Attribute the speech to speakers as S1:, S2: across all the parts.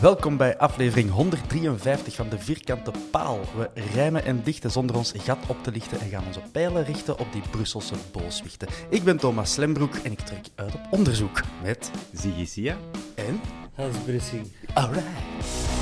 S1: Welkom bij aflevering 153 van de Vierkante Paal. We rijmen en dichten zonder ons gat op te lichten en gaan onze pijlen richten op die Brusselse booswichten. Ik ben Thomas Slembroek en ik trek uit op onderzoek met
S2: Ziggy Sia.
S1: en...
S3: Hans Brissing.
S1: Alright.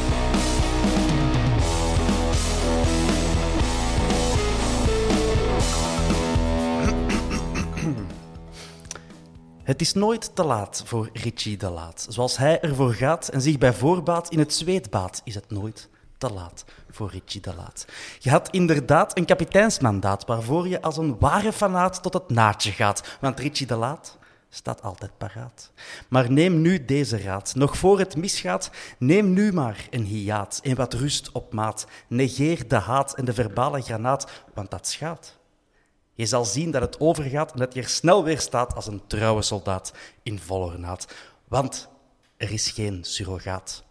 S1: Het is nooit te laat voor Richie de Laat. Zoals hij ervoor gaat en zich bij voorbaat in het zweet baat, is het nooit te laat voor Richie de Laat. Je had inderdaad een kapiteinsmandaat waarvoor je als een ware fanaat tot het naadje gaat. Want Richie de Laat staat altijd paraat. Maar neem nu deze raad. Nog voor het misgaat, neem nu maar een hiaat en wat rust op maat. Negeer de haat en de verbale granaat, want dat schaadt. Je zal zien dat het overgaat en dat je er snel weer staat als een trouwe soldaat in volle ornaat. Want er is geen surrogaat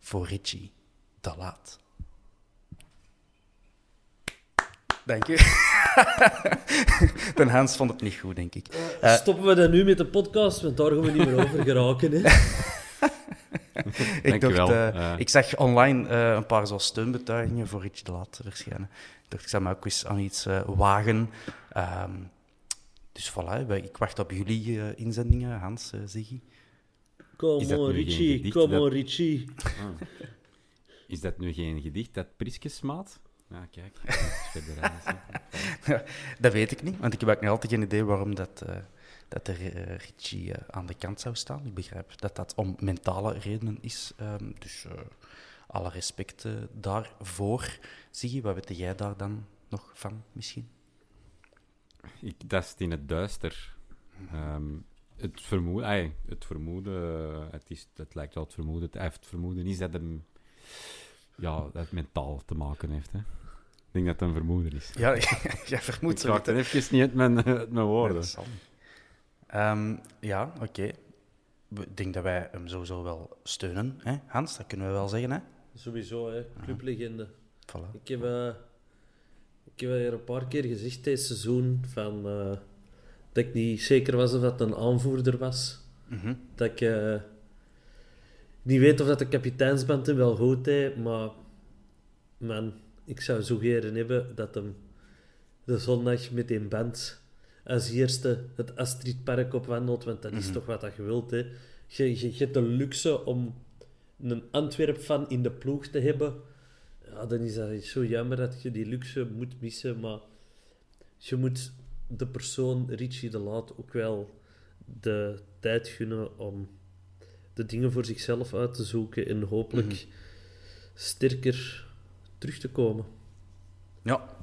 S1: voor Richie de Laat. Dank u. Den Hans vond het niet goed, denk ik. Eh,
S3: Stoppen we dan nu met de podcast, want daar gaan we niet meer over geraken. Hè?
S1: ik, dacht, eh,
S2: Eh.
S1: ik zag online eh, een paar zo steunbetuigingen voor Richie de Laat verschijnen. Ik dacht, ik zou me ook eens aan iets eh, wagen. Ehm, dus voilà, ik wacht op jullie eh, inzendingen, Hans, eh Ziggy.
S3: Come
S2: Is dat
S3: on,
S2: nu geen
S3: Richie.
S2: gedicht
S3: Come
S2: dat-
S3: on, Richie.
S2: Is dat nu geen gedicht dat Priskes maat? Ja, kijk. dat
S1: dat weet ik niet, want ik heb ook nog altijd geen idee waarom dat, eh, dat er eh, Richie aan de kant zou staan. Ik begrijp dat dat om mentale redenen is. ehm, dus eh, alle respect daarvoor. Ziggy, wat weet jij daar dan nog van, misschien?
S2: Ik, dat is in het duister. Ehm, het, vermoeden, ai, het vermoeden, eh, het, is, het lijkt wel het vermoeden, heeft het vermoeden is dat hem, ja, dat het mentaal te maken heeft. Hè. Ik denk dat het een vermoeden is.
S1: Ja, jij vermoedt
S2: Ik raak er even niet uit mijn, uit mijn woorden.
S1: Niet. Ehm, ja, oké. We- Ik denk dat wij hem sowieso wel steunen, hè? Hans, dat kunnen we wel zeggen. Hè?
S3: Sowieso, hè. clublegende.
S1: Voilà.
S3: Ik heb, eh, ik heb hier een paar keer gezegd deze seizoen van, eh, dat ik niet zeker was of dat een aanvoerder was.
S1: Mhm.
S3: Dat ik eh, niet weet of dat de kapiteinsband hem wel goed deed, maar man, ik zou zo geren hebben dat hem de zondag met een band als eerste het Astridpark opwandelt, want dat is toch wat dat je wilt. Hè. Je, je, je hebt de luxe om een Antwerp-fan in de ploeg te hebben. Ja, dan is dat zo jammer dat je die luxe moet missen, maar je moet de persoon Richie de Laat ook wel de tijd gunnen om de dingen voor zichzelf uit te zoeken en hopelijk sterker terug te komen.
S1: Ja,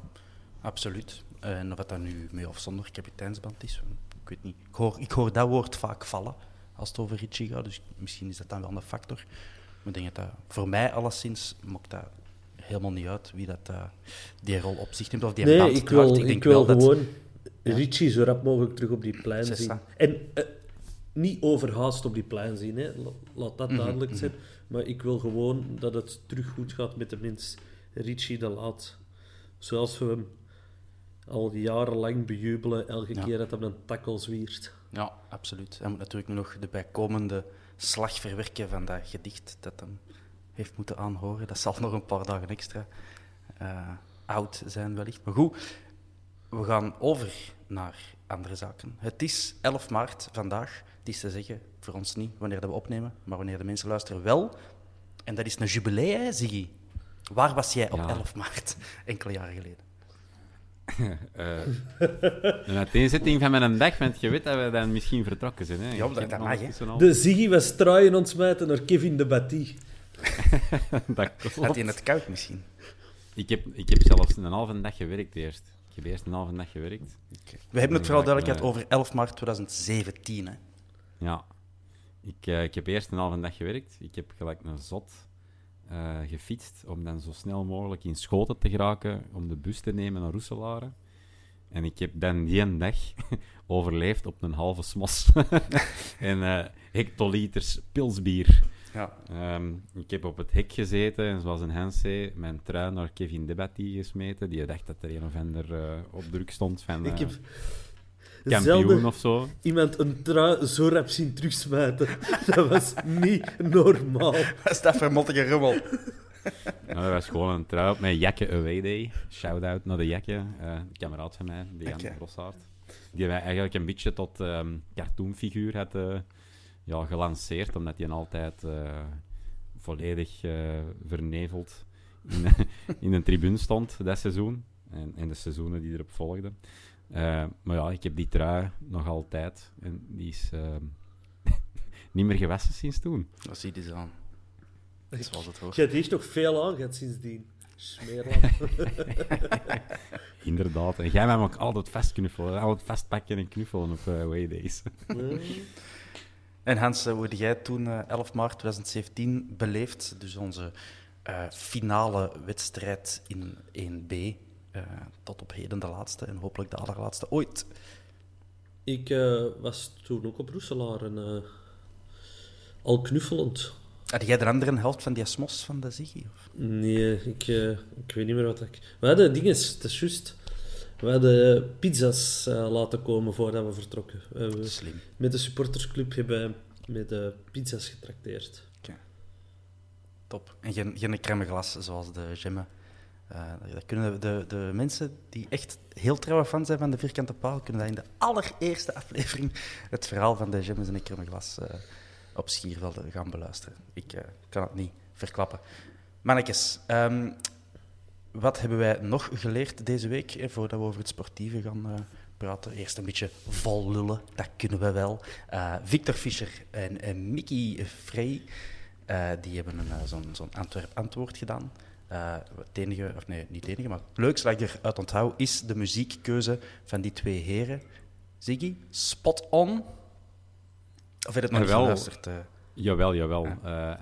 S1: absoluut. En of dat nu mee of zonder kapiteinsband is, ik weet niet. Ik hoor, ik hoor dat woord vaak vallen als het over Richie gaat, dus misschien is dat dan wel een factor. Maar ik denk dat dat voor mij alleszins maakt dat helemaal niet uit wie dat, eh, die rol op zich neemt of die
S3: Nee,
S1: band
S3: ik wil,
S1: Ik
S3: wil
S1: wel dat...
S3: gewoon Richie zo rap mogelijk terug op die plein zien. En eh, niet overhaast op die plein zien. Hè. La- Laat dat
S1: Mhm,
S3: duidelijk
S1: mhm.
S3: zijn. Maar ik wil gewoon dat het terug goed gaat met de mens Richie de Laat. Zoals we hem al jarenlang bejubelen, elke
S1: Ja.
S3: keer dat hij een takkel zwiert.
S1: Ja, absoluut. Hij moet natuurlijk nog de bijkomende slag verwerken van dat gedicht dat hem heeft moeten aanhoren. Dat zal nog een paar dagen extra eh, oud zijn, wellicht. Maar goed, we gaan over naar andere zaken. Het is 11 maart vandaag. Het is te zeggen, voor ons niet wanneer dat we opnemen, maar wanneer de mensen luisteren wel. En dat is een jubilee, hè, Ziggy? Waar was jij op
S2: Ja.
S1: 11 maart, enkele jaren geleden?
S2: Eh, een uiteenzetting van mijn dag, want je weet dat we dan misschien vertrokken zijn. Hè.
S1: Ja, dat- mag, hè.
S3: De Ziggy was truien ontsmijten naar Kevin de Batty.
S2: dat klopt.
S1: Had hij in het koud misschien?
S2: Ik heb, ik heb zelfs een halve dag gewerkt eerst. Ik heb eerst een halve dag gewerkt.
S1: We hebben het vooral duidelijkheid over 11 maart 2017. Hè.
S2: Ja. Ik, eh, ik heb eerst een halve dag gewerkt. Ik heb gelijk een zot eh, gefietst om dan zo snel mogelijk in Schoten te geraken om de bus te nemen naar Roeselare. En ik heb dan die een dag overleefd op een halve smos en eh, hectoliters pilsbier.
S1: Ja.
S2: Ehm, ik heb op het hek gezeten en zoals een Hans zei, mijn trui naar Kevin Debatti gesmeten. Die dacht dat er een of ander eh, opdruk stond van
S3: Ik heb
S2: kampioen
S3: zelden
S2: of zo.
S3: iemand een trui zo rap zien terugsmijten. Dat was niet normaal.
S1: Wat is dat voor mottige rommel?
S2: Nou, dat was gewoon een trui op mijn Jakke Away Day. Shout-out naar de Jakke, eh, een kameraad van mij,
S1: Oké.
S2: Rossaert. Die mij eigenlijk een beetje tot ehm cartoonfiguur had ja, gelanceerd, omdat hij altijd eh, volledig eh, verneveld in, in een tribune stond dat seizoen. En, en de seizoenen die erop volgden. Eh, maar ja, ik heb die trui nog altijd. En die is ehm, niet meer gewassen sinds toen.
S1: Dat zie je dus aan. Zoals het hoort.
S3: Je hebt hier toch veel aan gehad sindsdien. Smeerland.
S2: Inderdaad. En jij mij ook altijd vastknuffelen. Altijd vastpakken en knuffelen op uh, Waydays.
S1: En Hans, eh, hoe heb jij toen eh, 11 maart 2017 beleefd? Dus onze eh, finale wedstrijd in 1B. eh, tot op heden de laatste en hopelijk de allerlaatste ooit.
S3: Ik eh, was toen ook op Roeselaar en eh, al knuffelend.
S1: Had jij de andere helft van die smos van de Ziggy?
S3: Nee, ik, eh, ik weet niet meer wat ik... We hadden dingen, het is juist. We hadden pizza's eh, laten komen voordat we vertrokken. We hebben-
S1: Slim.
S3: met de supportersclub hebben we met de pizza's getrakteerd.
S1: Top. En geen, geen crème glas zoals de Gemme. Eh, dat kunnen de, de mensen die echt heel trouwe fan zijn van de Vierkante Paal, kunnen dat in de allereerste aflevering het verhaal van de Gemmes en de crème glas eh, op Schiervelde gaan beluisteren. Ik eh, kan het niet verklappen. Mannetjes, ehm, wat hebben wij nog geleerd deze week, hè, voordat we over het sportieve gaan eh, praten? Eerst een beetje vol lullen, dat kunnen we wel. Eh, Victor Fischer en, en Mickey Frey, eh, die hebben een, zo'n Antwerp-antwoord gedaan. Het enige, of nee, niet het enige, maar het leukste dat ik eruit onthoud, is de muziekkeuze van die twee heren. Ziggy, spot on. Of heb je het nog niet
S2: Jawel.
S1: geluisterd?
S2: Jawel, jawel.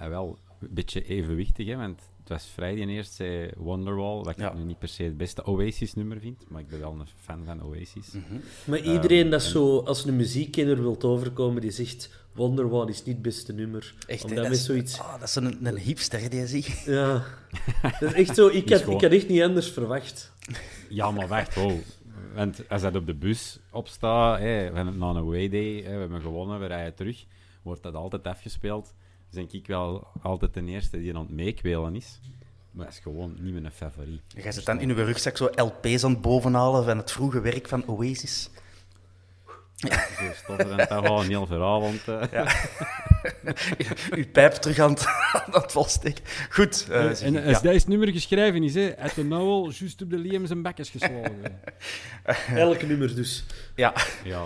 S2: Wel een beetje evenwichtig, hè, want het was vrij die eerst zei Wonderwall, wat
S1: Ja.
S2: ik nu niet per se het beste Oasis-nummer vind, maar ik ben wel een fan van Oasis.
S1: Mhm.
S3: Maar iedereen dat
S2: en-
S3: zo, als een muziekkenner wilt overkomen, die zegt Wonderwall is niet het beste nummer.
S1: Echt,
S3: Omdat
S1: dat is,
S3: zoiets...
S1: oh, dat is een, een hipster, die Ziggy.
S3: Ja. Dat is echt zo, ik had,
S2: gewoon-
S3: ik had echt niet anders verwacht.
S2: Ja, maar wacht, wow. Want als dat op de bus opstaat, hè, van na een away day, hè, we hebben gewonnen, we rijden terug, wordt dat altijd afgespeeld. Denk ik wel altijd de eerste die aan het meekwelen is. Maar dat is gewoon niet mijn favoriet.
S1: Jij zit dan in uw rugzak zo LP's aan het bovenhalen van het vroege werk van Oasis.
S2: Zo stoffen en wel een heel verhaal, want... eh,
S1: Uw pijp terug aan het, aan het volsteken. Goed. eh,
S2: en als
S1: ja.
S2: deze nummer geschreven is, hè, uit de nauw, juist op de Liam zijn bekjes geslagen.
S3: Elk nummer dus.
S1: ja.
S2: ja,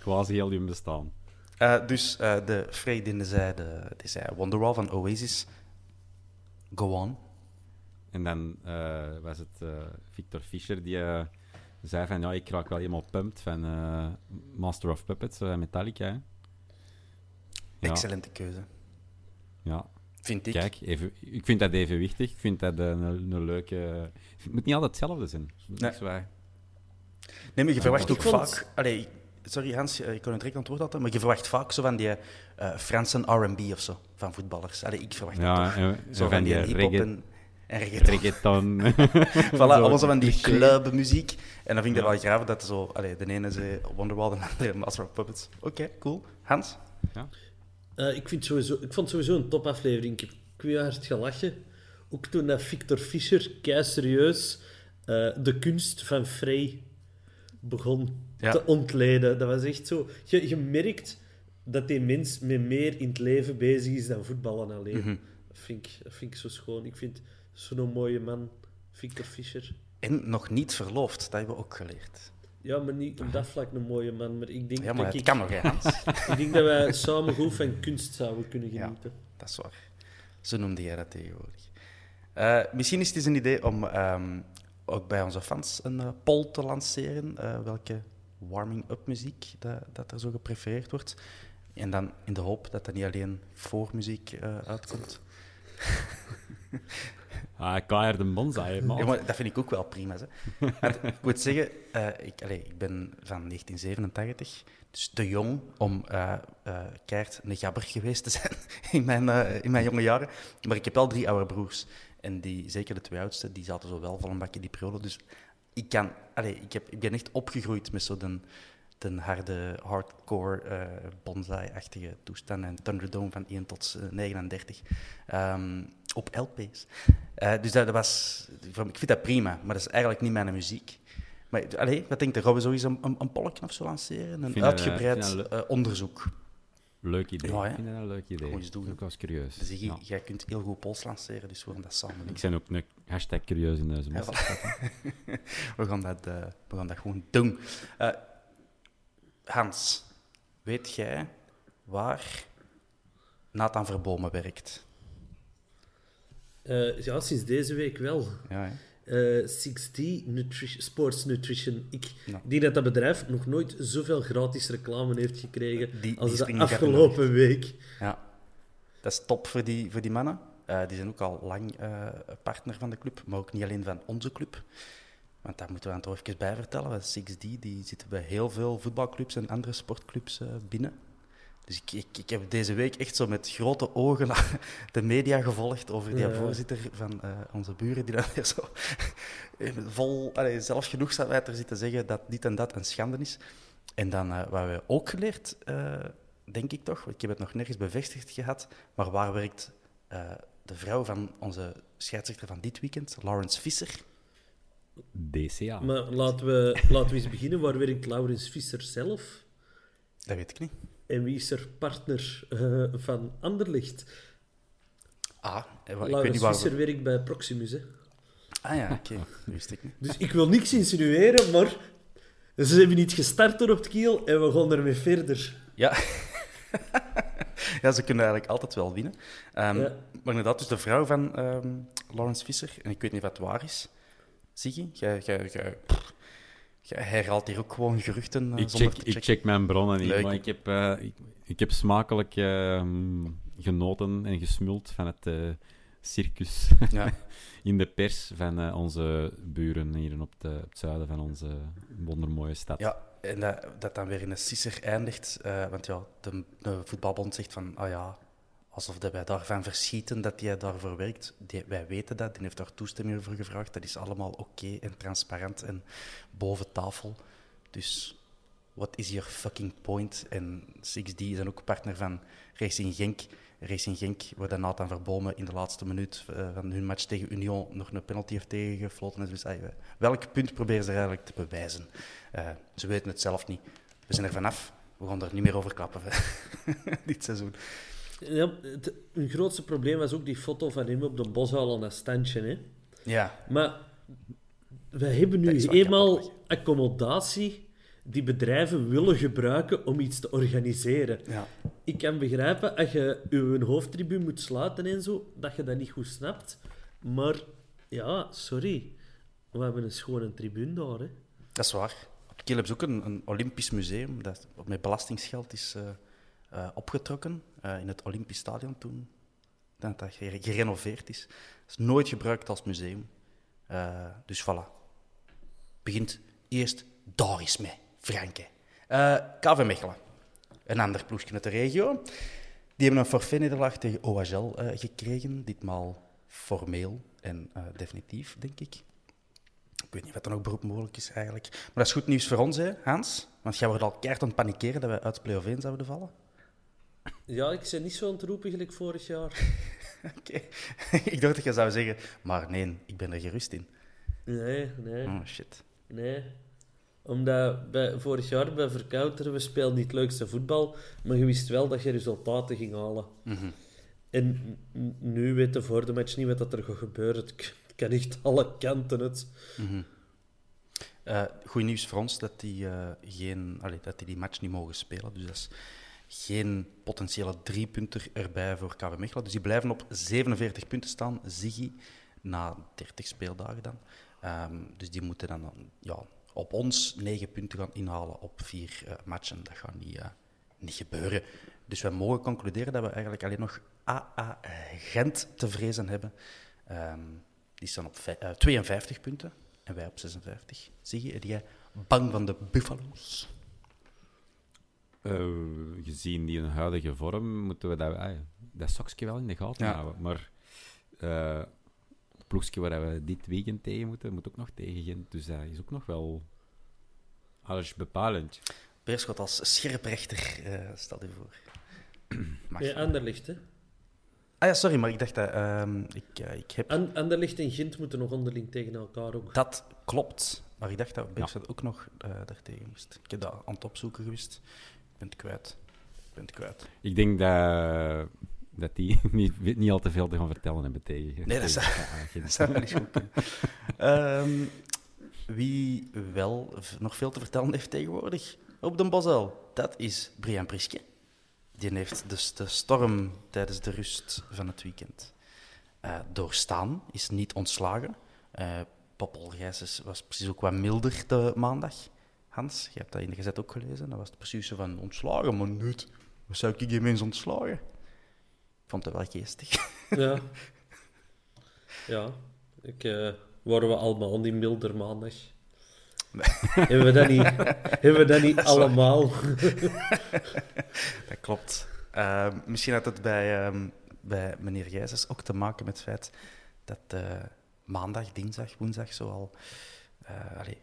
S2: quasi heel bestaan.
S1: Eh, dus eh, de Frey die zei, de, die zei Wonderwall van Oasis. Go on.
S2: En dan eh, was het eh, Victor Fischer die eh, zei van ja, ik raak wel helemaal pumped van eh, Master of Puppets, eh, Metallica. Ja,
S1: Excellente keuze.
S2: Ja,
S1: Vind ik.
S2: kijk, even, ik vind dat evenwichtig. Ik vind dat een, een leuke... Het moet niet altijd hetzelfde zijn. Dat is
S1: Nee.
S2: waar.
S1: Nee, maar je verwacht ook
S3: vond-
S1: vaak... Allee, sorry Hans, eh, ik kon het direct antwoord hadden, maar je verwacht vaak zo van die eh Franse R&B of zo, van voetballers. Allee, ik verwacht dat
S2: Ja,
S1: toch.
S2: en,
S1: Zo
S2: en van die
S1: hip-hop
S2: reggae,
S1: en, en reggaeton.
S2: reggaeton.
S1: Voilà, allemaal zo van die clubmuziek. En dan vind ik
S2: Ja.
S1: dat wel graaf dat zo... Allee, de ene zei Wonderwall, de andere Master of Puppets. Oké, cool. Hans?
S3: Eh, ik, vind sowieso, ik vond het sowieso een topaflevering. Ik heb keihard gelachen. Ook toen dat Victor Fischer, kei serieus, eh, de kunst van Frey begon
S1: Ja.
S3: te ontleden. Dat was echt zo... Je, je merkt dat die mens met meer in het leven bezig is dan voetballen alleen.
S1: Mhm.
S3: dat, vind ik, dat vind ik zo schoon. Ik vind zo'n mooie man, Victor Fischer.
S1: En nog niet verloofd, dat hebben we ook geleerd.
S3: Ja, maar niet op dat vlak een mooie man. Maar ik denk,
S1: Ja, maar
S3: dat
S1: het
S3: ik,
S1: kan nog, Hans?
S3: ik denk dat wij samen goed van kunst zouden kunnen
S1: Ja.
S3: genieten.
S1: Dat is waar. Zo noemde jij dat tegenwoordig. Eh, misschien is het eens een idee om ehm, ook bij onze fans een eh, poll te lanceren. eh, welke warming-up muziek dat, dat er zo geprefereerd wordt. En dan in de hoop dat dat niet alleen voor muziek eh, uitkomt.
S2: Ah, Kaer de Bonsai, man.
S1: Ja, maar dat vind ik ook wel prima. Hè. Want ik moet zeggen, eh, ik, ik ben van 1987, dus te jong om eh, keihard een gabber geweest te zijn in mijn, in mijn jonge jaren. Maar ik heb wel drie oude broers. En die, zeker de twee oudste, die zaten zo wel vol een bakje die periode. Dus ik, kan, allee, ik, heb, ik ben echt opgegroeid met zo'n de, de harde, hardcore, eh bonsai-achtige toestand. En Thunderdome van 1 tot eh, 39. Ehm, op LP's. Eh, dus dat, dat was, ik vind dat prima, maar dat is eigenlijk niet mijn muziek. Maar allee, wat denk je, gaan we sowieso een, een, een of zo lanceren? Een uitgebreid onderzoek.
S2: Leuk idee.
S1: Ja,
S2: ik vind dat een leuk idee.
S1: Gewoon eens doen.
S2: Ik was curieus.
S1: Dus
S2: Ja.
S1: jij kunt heel goed pols lanceren, dus we gaan dat samen doen.
S2: Ik ben ook een hashtag curieus in deze
S1: voilà. we, gaan dat, eh, we gaan dat gewoon doen. Eh, Hans, weet jij waar Nathan Verbomen werkt?
S3: Eh, ja, sinds deze week wel.
S1: Ja, hè?
S3: Eh 6D Nutrition, Sports Nutrition. Ik
S1: Ja.
S3: denk dat dat bedrijf nog nooit zoveel gratis reclame heeft gekregen
S1: Die-
S3: als de afgelopen week.
S1: Ja, dat is top voor die, voor die mannen. Eh, die zijn ook al lang eh, partner van de club, maar ook niet alleen van onze club. Want daar moeten we dan toch even bij vertellen. want 6D die zitten bij heel veel voetbalclubs en andere sportclubs binnen. Dus ik, ik, ik heb deze week echt zo met grote ogen de media gevolgd over die
S3: Ja.
S1: voorzitter van eh, onze buren, die dan weer zo vol allee, zelfgenoegzaamheid er zit te zeggen dat dit en dat een schande is. En dan eh, wat we ook geleerd, eh, denk ik toch, ik heb het nog nergens bevestigd gehad, maar waar werkt eh, de vrouw van onze scheidsrechter van dit weekend, Lawrence Visser?
S2: DCA.
S3: Maar laten we, laten we eens beginnen. Waar werkt Laurens Visser zelf?
S1: Dat weet ik niet.
S3: En wie is er partner eh, van Anderlicht?
S1: Ah, eh, ik weet
S3: Laurens
S1: niet waar
S3: Visser
S1: we...
S3: werkt bij Proximus. Hè.
S1: Ah ja, oké, dat wist ik niet.
S3: Dus ik wil niks insinueren, maar ze hebben niet gestart door op het kiel en we gaan ermee verder.
S1: Ja. ja, ze kunnen eigenlijk altijd wel winnen. Ehm,
S3: Ja.
S1: Maar inderdaad, dus de vrouw van ehm, Lawrence Visser, en ik weet niet of het waar is. Ziggy, jij, jij, jij, pff, jij herhaalt hier ook gewoon geruchten eh,
S2: ik, check,
S1: te
S2: ik check mijn bronnen niet,
S1: Leuk.
S2: maar ik heb, eh, ik, ik heb smakelijk eh, genoten en gesmuld van het eh, circus
S1: Ja.
S2: in de pers van onze buren hier op, de, op het zuiden van onze wondermooie stad.
S1: Ja, en dat, dat dan weer in een sisser eindigt. want ja, de, de voetbalbond zegt van, ah ja, alsof dat wij daarvan verschieten dat hij daarvoor werkt. Wij weten dat, die heeft daar toestemming voor gevraagd. Dat is allemaal oké en transparant en boven tafel. Dus what is your fucking point? En 6D is ook partner van Racing Genk. Racing Genk, waar dan Nathan Verbomen in de laatste minuut eh, van hun match tegen Union nog een penalty heeft tegengefloten. Dus ah, welk punt proberen ze eigenlijk te bewijzen? Eh, ze weten het zelf niet. We zijn er vanaf. We gaan er niet meer over klappen dit seizoen.
S3: Ja, het, hun grootste probleem was ook die foto van hem op de boshal aan dat standje. Hè.
S1: Ja,
S3: Maar we hebben
S1: Dat
S3: nu eenmaal
S1: kapot,
S3: accommodatie die bedrijven willen gebruiken om iets te organiseren.
S1: ja.
S3: Ik kan begrijpen, als je je hoofdtribune moet sluiten en zo, dat je dat niet goed snapt. Maar ja, sorry. We hebben een schone tribune daar. Hè.
S1: dat is waar. Hebben ze ook een, een Olympisch museum dat met belastingsgeld is eh, eh, opgetrokken eh, in het Olympisch Stadion toen. Dat dat gere- gerenoveerd is. Het is nooit gebruikt als museum. Eh, dus voilà. Begint eerst daar eens mee, Franke. KV Mechelen. Een ander ploegje uit de regio. Die hebben een forfait-nederlaag tegen OHL gekregen. Ditmaal formeel en definitief, denk ik. Ik weet niet wat er nog beroep mogelijk is eigenlijk. Maar dat is goed nieuws voor ons, hè, Hans. Want jij wordt al keihard aan panikeren dat we uit play-off 1 zouden vallen.
S3: Ja, ik ben niet zo aan het roepen gelijk vorig jaar.
S1: Oké. ik dacht dat je zou zeggen, maar nee, ik ben er gerust in.
S3: Nee, nee,
S1: Oh, shit.
S3: nee. Omdat bij, vorig jaar bij Verkouteren, we speelden niet het leukste voetbal, maar je wist wel dat je resultaten ging halen. En n- nu weten we voor de match niet wat er gaat gebeuren. Het kan echt alle kanten het.
S1: Eh goed nieuws voor ons dat die, eh, geen, allee, dat die die match niet mogen spelen. Dus dat is geen potentiële driepunter erbij voor KV Mechelen. Dus die blijven op 47 punten staan, Ziggy, na 30 speeldagen dan. Ehm, dus die moeten dan ja, op ons 9 punten gaan inhalen op vier eh, matchen. Dat gaat niet, eh, niet gebeuren. Dus wij mogen concluderen dat we eigenlijk alleen nog AA Gent te vrezen hebben. Ehm, die staan op vij- eh, 52 punten en wij op 56. Zie je, die bang van de Buffalo's?
S2: Eh, gezien die huidige vorm, moeten we dat, ah, dat sokje wel in de gaten
S1: Ja.
S2: houden. Maar eh het ploegje waar we dit weekend tegen moeten, moet ook nog tegen Gent. Dus dat is ook nog wel alles bepalend.
S1: Beerschot als scherprechter, eh stel je voor. Mag.
S3: Ja, Anderlecht, hè.
S1: Ah ja, sorry, maar ik dacht dat... ehm, ik, ik heb...
S3: An Anderlecht en Gent moeten nog onderling tegen elkaar ook.
S1: Dat klopt. Maar ik dacht dat Beerschot ook nog eh daartegen moest. Ik heb dat aan het opzoeken geweest. Ik ben het kwijt. Ik ben het kwijt.
S2: Ik denk dat, dat die niet, niet al te veel te gaan vertellen hebben tegen.
S1: Nee, dat zou- zou eens goed. Ehm, wie wel nog veel te vertellen heeft tegenwoordig op de Bosel, dat is Brian Priske. Die heeft dus de storm tijdens de rust van het weekend eh, doorstaan, is niet ontslagen. Poppel Gijsens was precies ook wat milder de maandag. Hans, je hebt dat in de gezet ook gelezen. Dat was het precies zo van ontslagen, maar niet. Wat zou ik die mensen ontslagen? Ik vond het wel geestig.
S3: Ja. Ja. Ik, eh, waren we allemaal die milder maandag? hebben we dat niet, hebben we dat niet allemaal?
S1: Dat klopt. Ehm, misschien had het bij, ehm, bij meneer Gijsens ook te maken met het feit dat eh, maandag, dinsdag, woensdag zoal eh allee,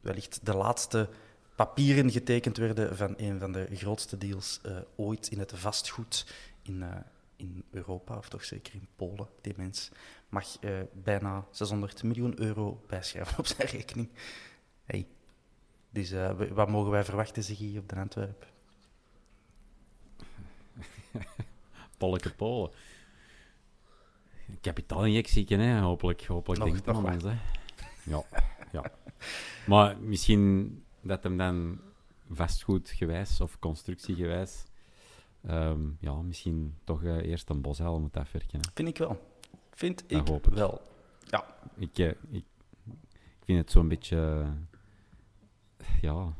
S1: wellicht de laatste papieren getekend werden van een van de grootste deals eh, ooit in het vastgoed in, eh, in Europa, of toch zeker in Polen. Die mens mag eh, bijna 600 miljoen euro bijschrijven op zijn rekening. Hey. Dus wat mogen wij verwachten, zeg hier op de Antwerp?
S2: Polleke Polen. Kapitaalinjectie, hè? Hopelijk, hopelijk
S1: Nog-
S2: denkt
S1: nog
S2: hè? Ja, ja. Maar misschien dat hem dan vastgoedgewijs of constructiegewijs, ehm, ja, misschien toch eh, eerst een bosuil moet afwerken. Hè?
S1: Vind ik wel. Vind
S2: Dat
S1: ik
S2: hoop ik.
S1: wel. Ja.
S2: Ik, eh, ik, ik vind het zo'n beetje, eh, ja,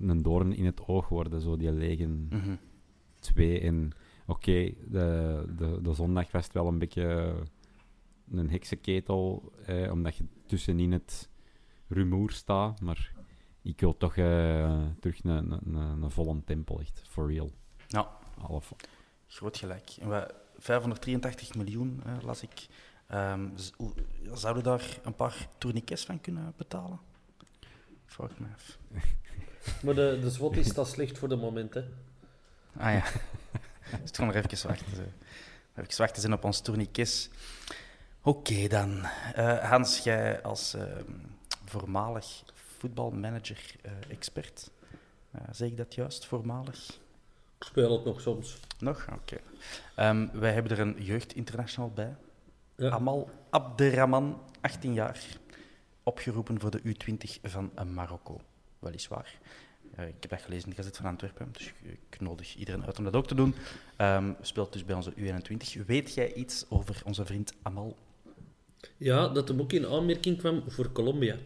S2: een doorn in het oog worden, zo die legen
S1: Mhm.
S2: twee. En oké, de, de, de zondag was het wel een beetje een heksenketel, eh, omdat je tussenin het rumoer staat. Maar ik wil toch eh, terug een, een, een, een volle tempel, echt, for real.
S1: Ja,
S2: Alle
S1: groot gelijk. En wat, 583 miljoen, eh, las ik. Ehm, hoe- zouden daar een paar tourniquets van kunnen betalen? Vraag ik me af.
S3: Maar de, de zwot is dat slecht voor de moment, hè.
S1: Ah ja. dus het gewoon nog even wachten. zo. Even wachten zijn op ons tourniquets. Oké dan. Eh, Hans, jij als ehm, voormalig voetbalmanager-expert. eh, zeg ik dat juist, voormalig?
S3: Ik speel het nog soms.
S1: Nog? Oké. Ehm, wij hebben er een jeugdinternational bij.
S3: Ja.
S1: Amal Abderrahman, 18 jaar. Opgeroepen voor de U20 van eh, Marokko. Weliswaar. Eh, ik heb dat gelezen in de Gazet van Antwerpen, dus ik nodig iedereen uit om dat ook te doen. Ehm, speelt dus bij onze U21. Weet jij iets over onze vriend Amal?
S3: Ja, dat hem ook in aanmerking kwam voor Colombia.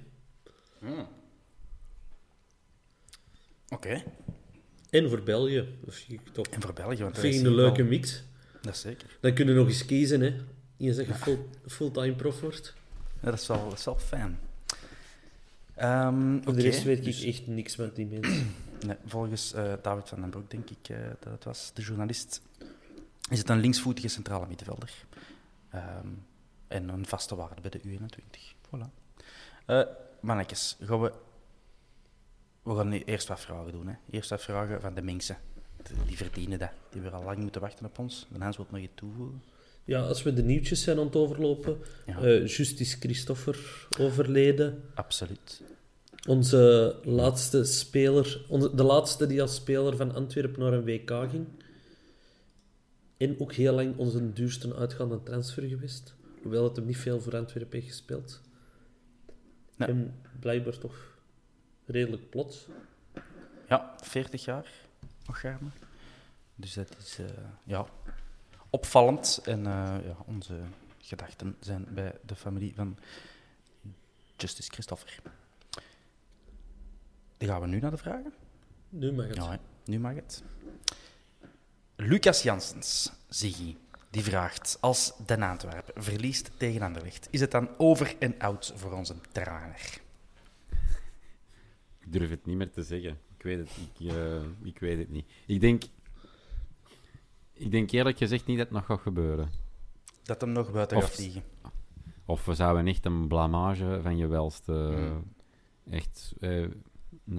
S1: Oké.
S3: En voor België. Dat toch
S1: En voor België, want
S3: dat vind ik een leuke
S1: wel-
S3: mix.
S1: Dat is zeker.
S3: Dan kunnen we nog eens kiezen, hè. Je zegt je full, fulltime prof wordt.
S1: Ja, dat, is wel, dat is wel fijn. Ehm,
S3: Voor de rest weet
S1: dus-
S3: ik echt niks met die mensen.
S1: Nee, volgens eh, David van den Broek, denk ik eh, dat het was, de journalist, is het een linksvoetige centrale middenvelder. Ehm, en een vaste waarde bij de U21. Voilà. Eh mannetjes, gaan we... We gaan nu eerst wat vragen doen. Hè. Eerst wat vragen van de mensen. Die verdienen dat. Die hebben al lang moeten wachten op ons. De Hans wil nog iets toevoegen.
S3: Ja, als we de nieuwtjes zijn aan het overlopen.
S1: Ja.
S3: eh Justice Christopher overleden.
S1: Absoluut.
S3: Onze laatste speler, onze, de laatste die als speler van Antwerpen naar een WK ging. En ook heel lang onze duurste uitgaande transfer geweest. Hoewel het hem niet veel voor Antwerpen heeft gespeeld.
S1: Nee.
S3: En blijkbaar toch redelijk plots.
S1: Ja, 40 jaar nog gaarne. Dus dat is eh, ja, opvallend. En eh, ja, onze gedachten zijn bij de familie van Justice Christopher. Dan gaan we nu naar de vragen.
S3: Nu mag het.
S1: Ja, nu mag het. Lucas Janssens, Ziggy, die vraagt: Als Den Antwerpen verliest tegen Anderlecht, is het dan over en out voor onze trainer?
S2: Ik durf het niet meer te zeggen. Ik weet het, ik, eh, ik weet het niet. Ik denk, ik denk eerlijk gezegd niet dat het nog gaat gebeuren.
S1: Dat hem nog buiten
S2: Of-
S1: gaat vliegen.
S2: Of we zouden echt een blamage van je welste.
S1: Mm.
S2: Echt eh, een,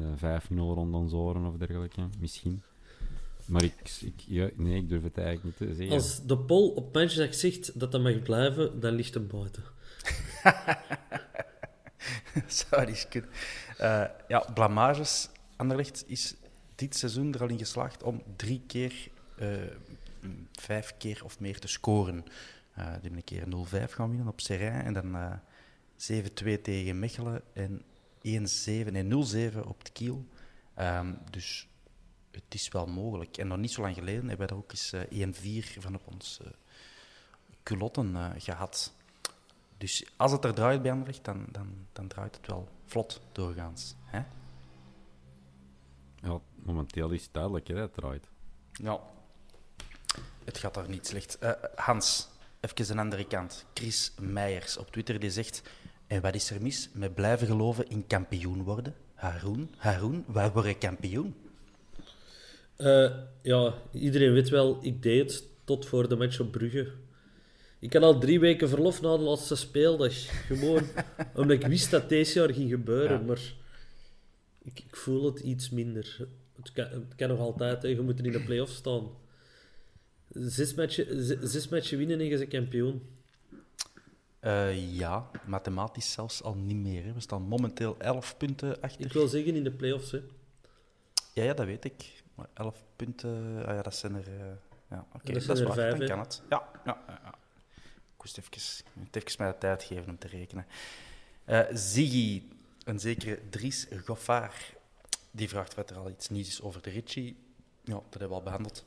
S2: een 5-0 rond ons oren of dergelijke. Misschien. Maar ik, ik, ja, nee, ik durf het eigenlijk niet te zeggen.
S3: Als de Pol op matchdag zegt dat dat mag blijven, dan ligt hem buiten.
S1: Zou eens kunnen. Eh, ja, blamages. Anderlecht is dit seizoen er al in geslaagd om drie keer, eh, mm, vijf keer of meer te scoren. Eh, die hebben een keer 0-5 gaan winnen op Serrain en dan eh 7-2 tegen Mechelen en 1-7 en 0-7 op de Kiel. Ehm, dus het is wel mogelijk. En nog niet zo lang geleden hebben we daar ook eens eh, 1-4 van op ons eh culotten eh, gehad. Dus als het er draait bij Anderlecht, dan, dan, dan draait het wel vlot doorgaans. Hè?
S2: Ja, momenteel is het duidelijk hè, het draait.
S1: Ja. Het gaat daar niet slecht. Hans, even een andere kant. Chris Meijers op Twitter die zegt... En wat is er mis met blijven geloven in kampioen worden? Haroon, Haroon, wij worden kampioen.
S3: Eh, ja, iedereen weet wel, ik deed het tot voor de match op Brugge. Ik had al drie weken verlof na de laatste speeldag. Gewoon omdat ik wist dat deze jaar ging gebeuren.
S1: Ja.
S3: Maar ik, ik voel het iets minder. Het kan, het kan nog altijd, hè. je moet er in de play-off staan. Zes matchen, zes matchen winnen en je bent kampioen.
S1: Eh, ja, mathematisch zelfs al niet meer. Hè. We staan momenteel 11 punten achter.
S3: Ik wil zeggen in de play-offs. Hè.
S1: Ja, ja, dat weet ik. Maar 11 punten, ah ja, dat zijn er. eh, ja, oké,
S3: Dat
S1: is
S3: er
S1: waar.
S3: vijf,
S1: dan kan het. Ja, ja, ja, ja. Ik moest even, even mij de tijd geven om te rekenen. Eh Ziggy, een zekere Dries Goffard, die vraagt wat er al iets nieuws is over de Ritchie. Ja, dat hebben we al behandeld.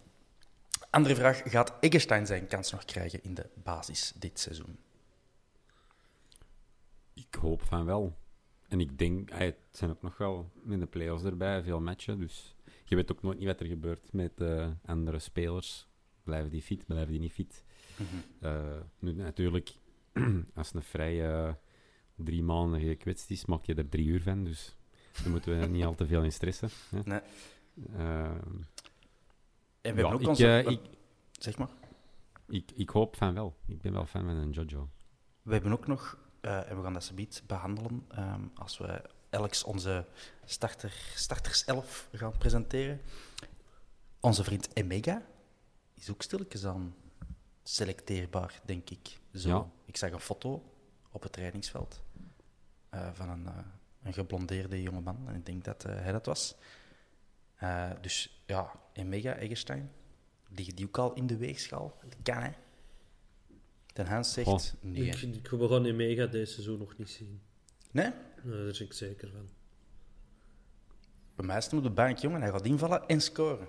S1: Andere vraag: gaat Eggestein zijn kans nog krijgen in de basis dit seizoen?
S2: Ik hoop van wel. En ik denk, het zijn ook nog wel in de play-offs erbij, veel matchen. Dus je weet ook nooit niet wat er gebeurt met eh, andere spelers. Blijven die fit, blijven die niet fit? Eh, nu, natuurlijk, als een vrij eh, drie maanden gekwetst is, maak je er drie uur van. Dus daar moeten we niet al te veel in stressen. Hè.
S1: Nee.
S2: Eh,
S1: En we
S2: ja,
S1: hebben ook
S2: ik,
S1: onze.
S2: eh, ik,
S1: zeg maar.
S2: ik, ik hoop van wel. Ik ben wel fan van een Jojo.
S1: We hebben ook nog, en we gaan dat zometeen behandelen, ehm, als we elk onze starter, starterself gaan presenteren. Onze vriend Emega is ook stilletjes aan selecteerbaar, denk ik. Zo.
S2: Ja.
S1: Ik zag een foto op het trainingsveld eh, van een, eh, een geblondeerde jongeman. En ik denk dat eh, hij dat was. Eh, dus ja, Emega, Eggestein, liggen die ook al in de weegschaal? Dat kan, hè? Den Hans zegt... Nee.
S3: Ik, ik, we gaan in mega deze seizoen nog niet zien.
S1: Nee?
S3: Nou, daar ben ik zeker van.
S1: Bij mij op de bank, jongen. Hij gaat invallen en scoren.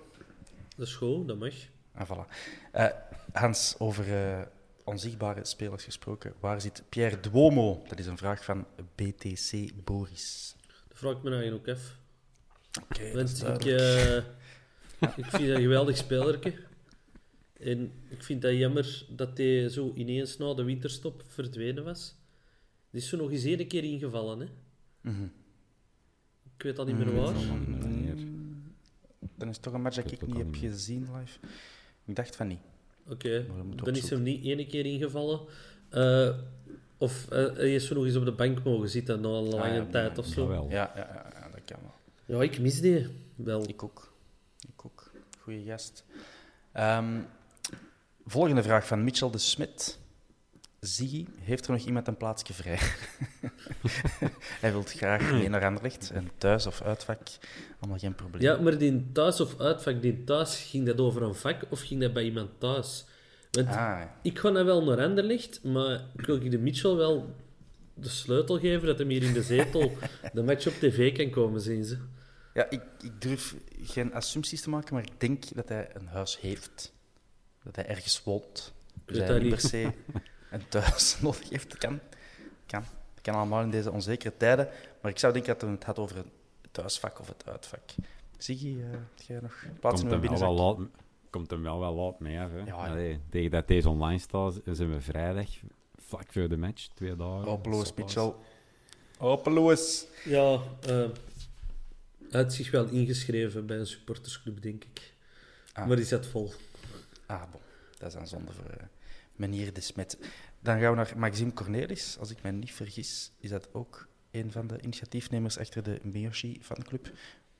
S3: Dat is goed, dat mag.
S1: En voilà. Eh, Hans, over eh, onzichtbare spelers gesproken. Waar zit Pierre Duomo? Dat is een vraag van BTC Boris.
S3: Dat vraag ik me eigenlijk ook af.
S1: Oké, is
S3: ik, eh, ik vind dat een geweldig spelerke. En ik vind dat jammer dat hij zo ineens na de winterstop verdwenen was. Die is zo nog eens één keer ingevallen, hè? Ik weet al niet meer waar.
S2: Wanneer.
S1: Dan is het toch een match dat
S2: Ik
S1: niet heb gezien live. Ik dacht van niet.
S3: Oké,
S1: dat
S3: dan is hem niet ene keer ingevallen. Eh, of eh, hij is zo nog eens op de bank mogen zitten na een lange
S1: Ah, ja,
S3: tijd of zo.
S2: Jawel.
S1: Ja, ja, ja, ja, dat kan wel.
S3: Ja, ik mis die wel.
S1: Ik ook. Ik ook. Goeie gast. Ehm, volgende vraag van Mitchell de Smit. Ziggy, heeft er nog iemand een plaatsje vrij? Hij wil graag mee naar Anderlecht. En thuis of uitvak, allemaal geen probleem.
S3: Ja, maar die thuis of uitvak, die thuis, ging dat over een vak of ging dat bij iemand thuis? Want
S1: Ah,
S3: ik ga nou wel naar Anderlecht, maar ik wil de Mitchell wel de sleutel geven dat hem hier in de zetel de match op tv kan komen zien. Ze.
S1: ja, ik, ik durf geen assumpties te maken, maar ik denk dat hij een huis heeft. Dat hij ergens woont. Dus hij niet. per se een thuis nodig heeft. Kan. Kan. Dat kan allemaal in deze onzekere tijden. Maar ik zou denken dat het had over het thuisvak of het uitvak. Ziggy, eh heb jij nog plaatsen
S2: Komt
S1: in
S2: hem,
S1: mijn
S2: wel wel
S1: binnenzak?
S2: laat, komt hem wel wel laat mee af. Hè.
S1: Ja, ja.
S2: Allee, tegen dat deze online staat, zijn we vrijdag, vlak voor de match, twee dagen.
S1: Hopeloos. Mitchell. Hopeloos.
S3: Ja, eh, hij had zich wel ingeschreven bij een supportersclub, denk ik.
S1: Ah.
S3: Maar die zat vol.
S1: Ah, bon. Dat is een zonde voor uh, meneer De Smet. Dan gaan we naar Maxime Cornelis. Als ik mij niet vergis, is dat ook een van de initiatiefnemers achter de Miyoshi fanclub.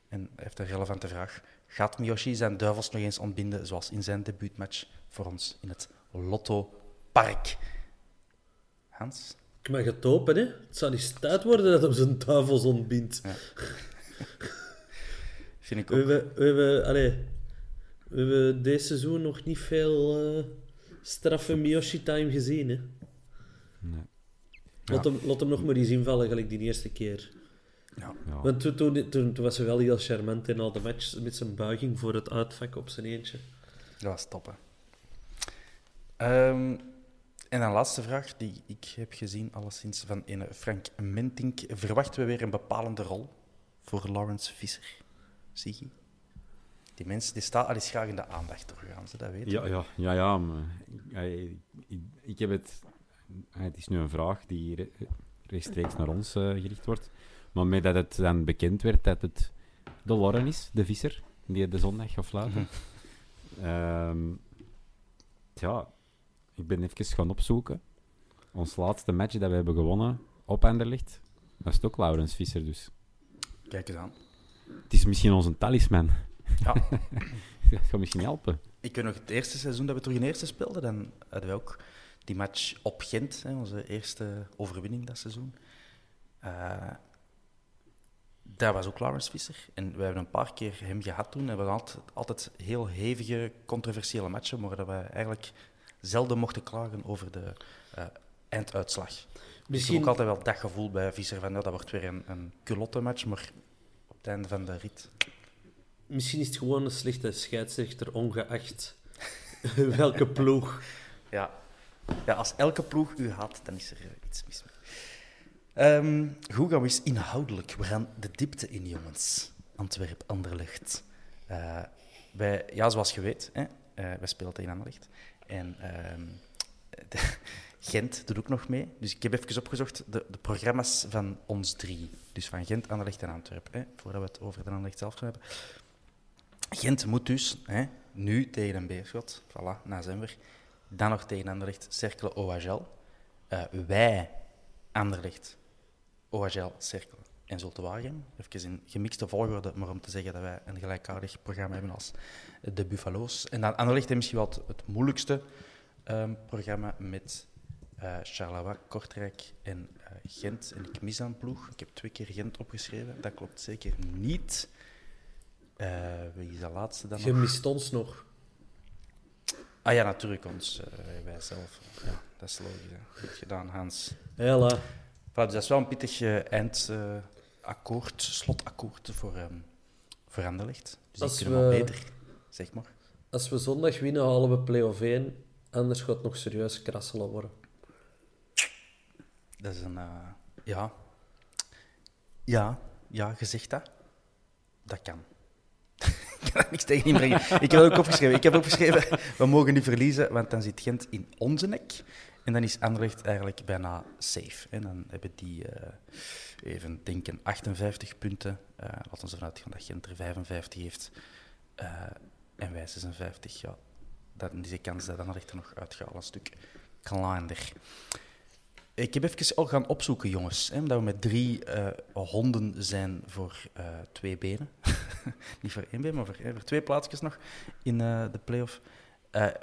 S1: En hij heeft een relevante vraag. Gaat Miyoshi zijn duivels nog eens ontbinden, zoals in zijn debuutmatch voor ons in het Lotto Park? Hans?
S3: Ik mag het hopen, hè. Het zou niet tijd worden dat hem zijn duivels ontbindt.
S1: Vind ik
S3: We
S1: ook.
S3: hebben, we, hebben, allee, we hebben deze seizoen nog niet veel eh straffe Miyoshi-time gezien, hè.
S2: Nee.
S3: Laat, hem, laat hem nog maar eens invallen, gelijk die eerste keer.
S1: Ja.
S2: Ja.
S3: Want toen, toen, toen, toen was hij wel heel charmant in al de match met zijn buiging voor het uitvak op zijn eentje.
S1: Dat was top, hè. Ehm, en dan laatste vraag die ik heb gezien, alleszins van een Frank Mentink. Verwachten we weer een bepalende rol voor Lawrence Visser? Zie je? Die mensen die staan al eens graag in de aandacht doorgaans, hè, dat weet je.
S2: Ja, ja, ja, ja maar, ik, ik, ik heb het... Het is nu een vraag die re- rechtstreeks naar ons eh, gericht wordt. Maar met dat het dan bekend werd dat het de Lauren is, de visser, die de zondag gaat fluiten. Ehm, ja, ik ben even gaan opzoeken. Ons laatste match dat we hebben gewonnen op Anderlecht, was het ook Laurens Visser dus.
S1: Kijk eens aan.
S2: Het is misschien onze talisman.
S1: Ja,
S2: Dat gaat misschien helpen.
S1: ik weet nog het eerste seizoen dat we terug in eerste speelden, dan hadden we ook die match op Gent, hè, onze eerste overwinning dat seizoen. Eh, daar was ook Lawrence Visser. En we hebben een paar keer hem gehad toen. En we hadden altijd, altijd heel hevige, controversiële matchen, maar dat we eigenlijk zelden mochten klagen over de eh, einduitslag. Dus ik heb
S3: Misschien,
S1: ook altijd wel dat gevoel bij Visser van, ja, dat wordt weer een, een culotte match, maar op het einde van de rit...
S3: misschien is het gewoon een slechte scheidsrechter, ongeacht welke ploeg.
S1: Ja. ja, als elke ploeg u haat, dan is er iets mis mee. Goed, gaan we eens inhoudelijk. We gaan de diepte in, jongens. Antwerp, Anderlecht. Eh, ja, zoals je weet, hè, eh, wij spelen tegen Anderlecht. En ehm, Gent doet ook nog mee. Dus ik heb even opgezocht de, de programma's van ons drie. Dus van Gent, Anderlecht en Antwerpen. Hè, voordat we het over de Anderlecht zelf gaan hebben. Gent moet dus hè, nu tegen een Beerschot. Voilà, na Zemver. Dan nog tegen Anderlecht, Cercle OHL. Eh, wij, Anderlecht, OHL, Cercle en Zulte. Even in gemixte volgorde, maar om te zeggen dat wij een gelijkaardig programma hebben als de Buffalo's. En dan Anderlecht heeft misschien wel het, moeilijkste ehm, programma met eh Charleroi, Kortrijk en eh, Gent. En ik mis een ploeg. Ik heb twee keer Gent opgeschreven. Dat klopt zeker niet. Eh, wie is de laatste dan
S3: Je
S1: nog?
S3: mist ons nog.
S1: Ah ja, natuurlijk ons. eh, wij zelf. Ja, dat is logisch. Hè. Goed gedaan, Hans.
S3: Hela.
S1: Voilà, dus dat is wel een pittig eindakkoord, slotakkoord voor, ehm voor Anderlecht. Dus die
S3: Als
S1: kunnen wel
S3: we-
S1: beter, zeg maar.
S3: Als we zondag winnen, halen we play-off 1. Anders gaat het nog serieus krasselen worden.
S1: Dat is een... eh, ja. Ja, ja, je zegt dat. Dat kan. ik kan niks tegen inbrengen. Ik heb ook opgeschreven. Ik heb opgeschreven, we mogen niet verliezen, want dan zit Gent in onze nek. En dan is Anderlecht eigenlijk bijna safe. En dan hebben die, eh, even denken, 58 punten. Eh laten we ervan uitgaan dat Gent er 55 heeft. Eh, en wij 56, ja. Dan is de kans dat Anderlecht er nog uitgaat een stuk kleiner. Ik heb even al gaan opzoeken, jongens. Hè, omdat we met drie eh, honden zijn voor eh, twee benen. Niet voor één been, maar voor, eh, voor twee plaatsjes nog in de play-off.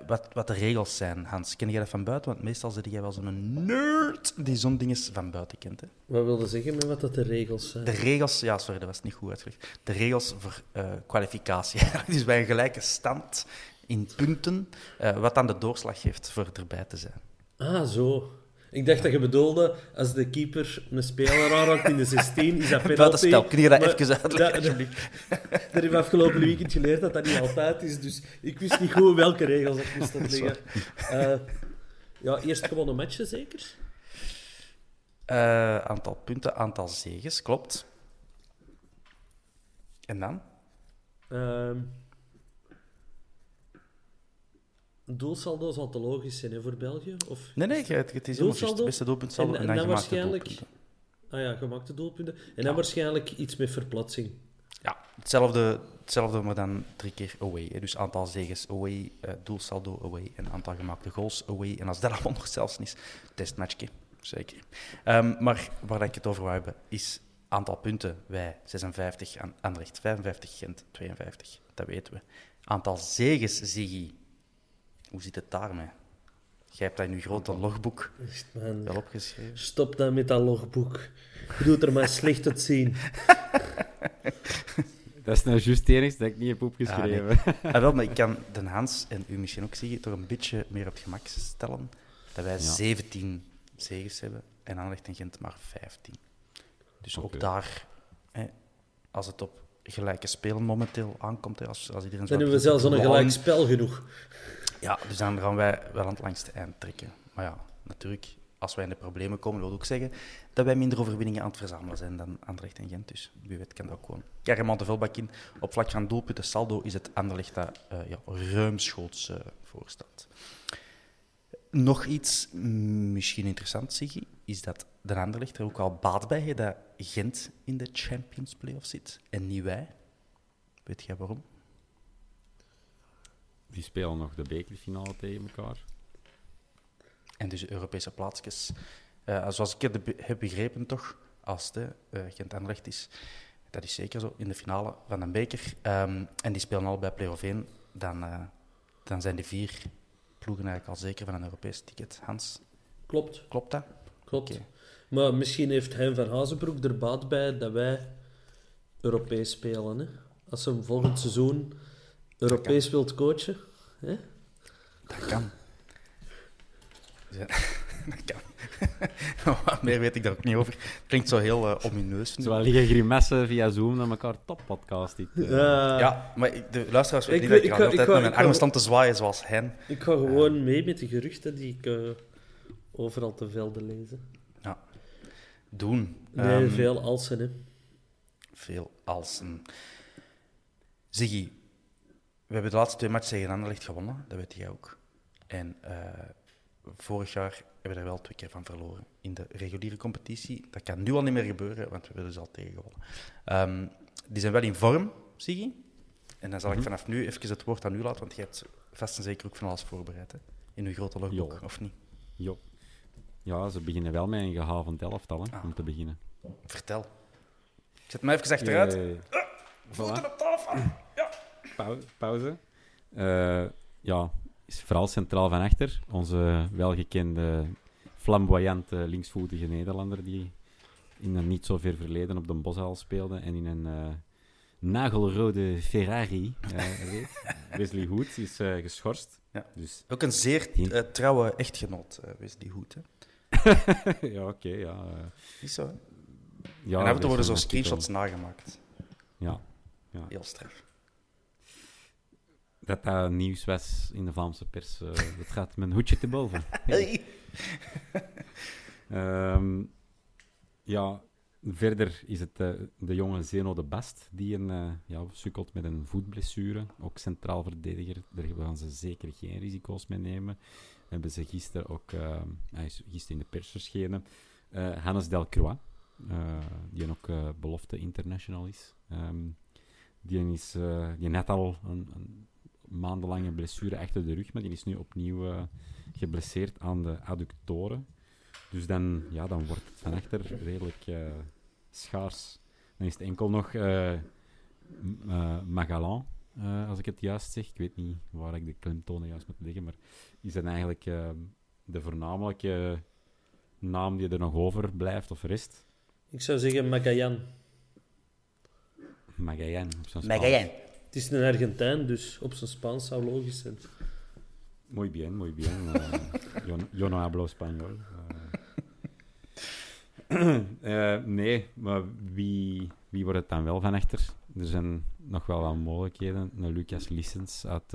S1: Wat, wat de regels zijn, Hans. Ken jij dat van buiten? Want meestal zit jij wel zo'n nerd die zo'n dingen van buiten kent. Hè?
S3: Wat wilde zeggen met wat dat de regels zijn?
S1: De regels, ja, sorry, dat was niet goed uitgelegd. De regels voor kwalificatie. dus bij een gelijke stand in punten, wat dan de doorslag geeft voor erbij te zijn.
S3: Ah, zo. Ik dacht dat je bedoelde, als de keeper een speler aanraakt in de 16, is dat penalty.
S1: Buitenspel, kun je dat even uitleggen,
S3: dat-
S1: alsjeblieft?
S3: Dat heb ik afgelopen weekend geleerd dat dat niet altijd is, dus ik wist niet goed welke regels ik moest uitleggen. Eh ja, eerst gewonnen matchen zeker?
S1: Eh, aantal punten, aantal zegens, klopt. En dan?
S3: Ehm doelsaldo zal te logisch zijn hè, voor België? Of...
S1: Nee, nee, het, het is helemaal? Het beste doelpuntsaldo
S3: En-
S1: en,
S3: en
S1: dan
S3: waarschijnlijk-
S1: doelpunten.
S3: Ah ja, gemaakte doelpunten. En dan waarschijnlijk iets met verplatsing.
S1: Ja, hetzelfde, hetzelfde, maar dan drie keer away. Hè. Dus aantal zegens away, eh, doelsaldo away en aantal gemaakte goals away. En als dat allemaal nog zelfs niet is, testmatchje, zeker. Ehm, maar waar ik het over wou hebben, is aantal punten. Wij 56, aan Anderlecht 55, Gent 52. Dat weten we. Aantal zegens, Ziggy. Hoe zit het daarmee? Jij hebt dat in je grote logboek
S3: Echt, man.
S1: wel opgeschreven.
S3: Stop dan met dat logboek. Je doet er maar slecht het zien.
S2: Dat is nou juist het enige dat ik niet heb opgeschreven.
S1: Ah, wel, maar ik kan Den Hans en u misschien ook zeggen, toch een beetje meer op het gemak stellen dat wij 17 zegens hebben en Anderlecht en Gent maar 15. Dus ook daar, hè, als het op gelijke spelen momenteel aankomt, hè, als, als iedereen zo
S3: Dan hebben we zelfs al een gelijk spel genoeg.
S1: Ja, dus dan gaan wij wel aan het langste eind trekken. Maar ja, natuurlijk, als wij in de problemen komen, wil ook zeggen dat wij minder overwinningen aan het verzamelen zijn dan Anderlecht en Gent. Dus wie weet kan dat ook gewoon. Kijk, de Velbak in. Op vlak van doelpunten saldo is het Anderlecht dat eh, ja, ruimschoots eh voor staat. Nog iets mm, misschien interessant, Siggy, is dat de Anderlecht er ook al baat bij heeft dat Gent in de Champions Playoff zit en niet wij. Weet jij waarom?
S2: Die spelen nog de bekerfinale tegen elkaar.
S1: En dus Europese plaatsjes. Eh, zoals ik het be- heb begrepen, toch, als het eh Gent Anderlecht is, dat is zeker zo, in de finale van een beker. Ehm, en die spelen al bij play-off 1, dan, eh, dan zijn die vier ploegen eigenlijk al zeker van een Europees ticket. Hans,
S3: Klopt,
S1: klopt dat?
S3: klopt. Maar misschien heeft Hein van Hazenbroek er baat bij dat wij Europees spelen. Hè? Als hem volgend seizoen Europees wilt coachen. Hè?
S1: Dat kan. Ja, dat kan. Wat meer weet ik daar ook niet over. Klinkt zo heel eh, omineus. nu.
S2: Zo wel liggen grimassen via Zoom naar elkaar toppodcast. Ik, eh,
S3: Ja,
S1: maar ik- de luisteraars weten niet
S3: ik
S1: dat
S3: ga-
S1: ik, altijd
S3: ik ga-
S1: met mijn armen stand te zwaaien zoals hen.
S3: Ik ga gewoon mee met de geruchten die ik eh, overal te velden lezen.
S1: Ja. Doen.
S3: Nee,
S1: Ehm,
S3: veel alsen, hè.
S1: veel als een. Ziggy, we hebben de laatste twee matchen tegen Anderlecht gewonnen, dat weet jij ook. En eh, vorig jaar hebben we er wel twee keer van verloren in de reguliere competitie. Dat kan nu al niet meer gebeuren, want we hebben dus al tegen gewonnen. Ehm, die zijn wel in vorm, Ziggy. En dan zal ik vanaf nu even het woord aan u laten, want je hebt vast en zeker ook van alles voorbereid hè? in uw grote logboek, of niet?
S2: jo. Ja, ze beginnen wel met een gehavend elftal, hè,
S1: Ah.
S2: om te beginnen.
S1: Vertel. Zet me even achteruit.
S2: Eh,
S1: Voeten op tafel.
S2: Pau- pauze. Eh, ja, is vooral centraal van achter. Onze welgekende, flamboyante linksvoetige Nederlander die in een niet zo ver verleden op de Boshal speelde en in een eh, nagelrode Ferrari eh, reed. Wesley Hood is eh, geschorst.
S1: Ja.
S2: Dus,
S1: Ook een zeer trouwe echtgenoot, Wesley Hoed. Hè?
S2: ja, oké, ja.
S1: Is zo, hè?
S2: ja.
S1: en af en
S2: er
S1: toe worden zo screenshots nagemaakt.
S2: Ja, ja.
S1: Heel straf.
S2: Dat dat nieuws was in de Vlaamse pers, eh, dat gaat mijn hoedje te boven.
S1: Hey.
S2: Ehm, ja, Verder is het eh, de jonge Zeno de Bast, die een, eh, ja, sukkelt met een voetblessure. Ook centraal verdediger. Daar gaan ze zeker geen risico's mee nemen. Hebben ze gisteren ook, hij is gisteren in de pers verschenen, Hannes Delcroix, die ook belofte international is. Ehm, die is die net al een, een maandenlange blessure achter de rug, maar die is nu opnieuw eh, geblesseerd aan de adductoren. Dus dan, ja, dan wordt het van achter redelijk eh, schaars. Dan is het enkel nog eh eh, Magalan, eh, als ik het juist zeg. Ik weet niet waar ik de klemtonen juist moet leggen, maar is dat eigenlijk de voornamelijke naam die er nog overblijft of rest?
S3: Ik zou zeggen
S2: zijn Spaans.
S1: Magajan.
S3: Het is een Argentijn, dus op zijn Spaans zou logisch zijn.
S2: Muy bien, muy bien. Eh, yo, no- hablo español. Eh, eh, nee, maar wie, wie wordt het dan wel van achter? Er zijn nog wel wat mogelijkheden. Lucas Lissens uit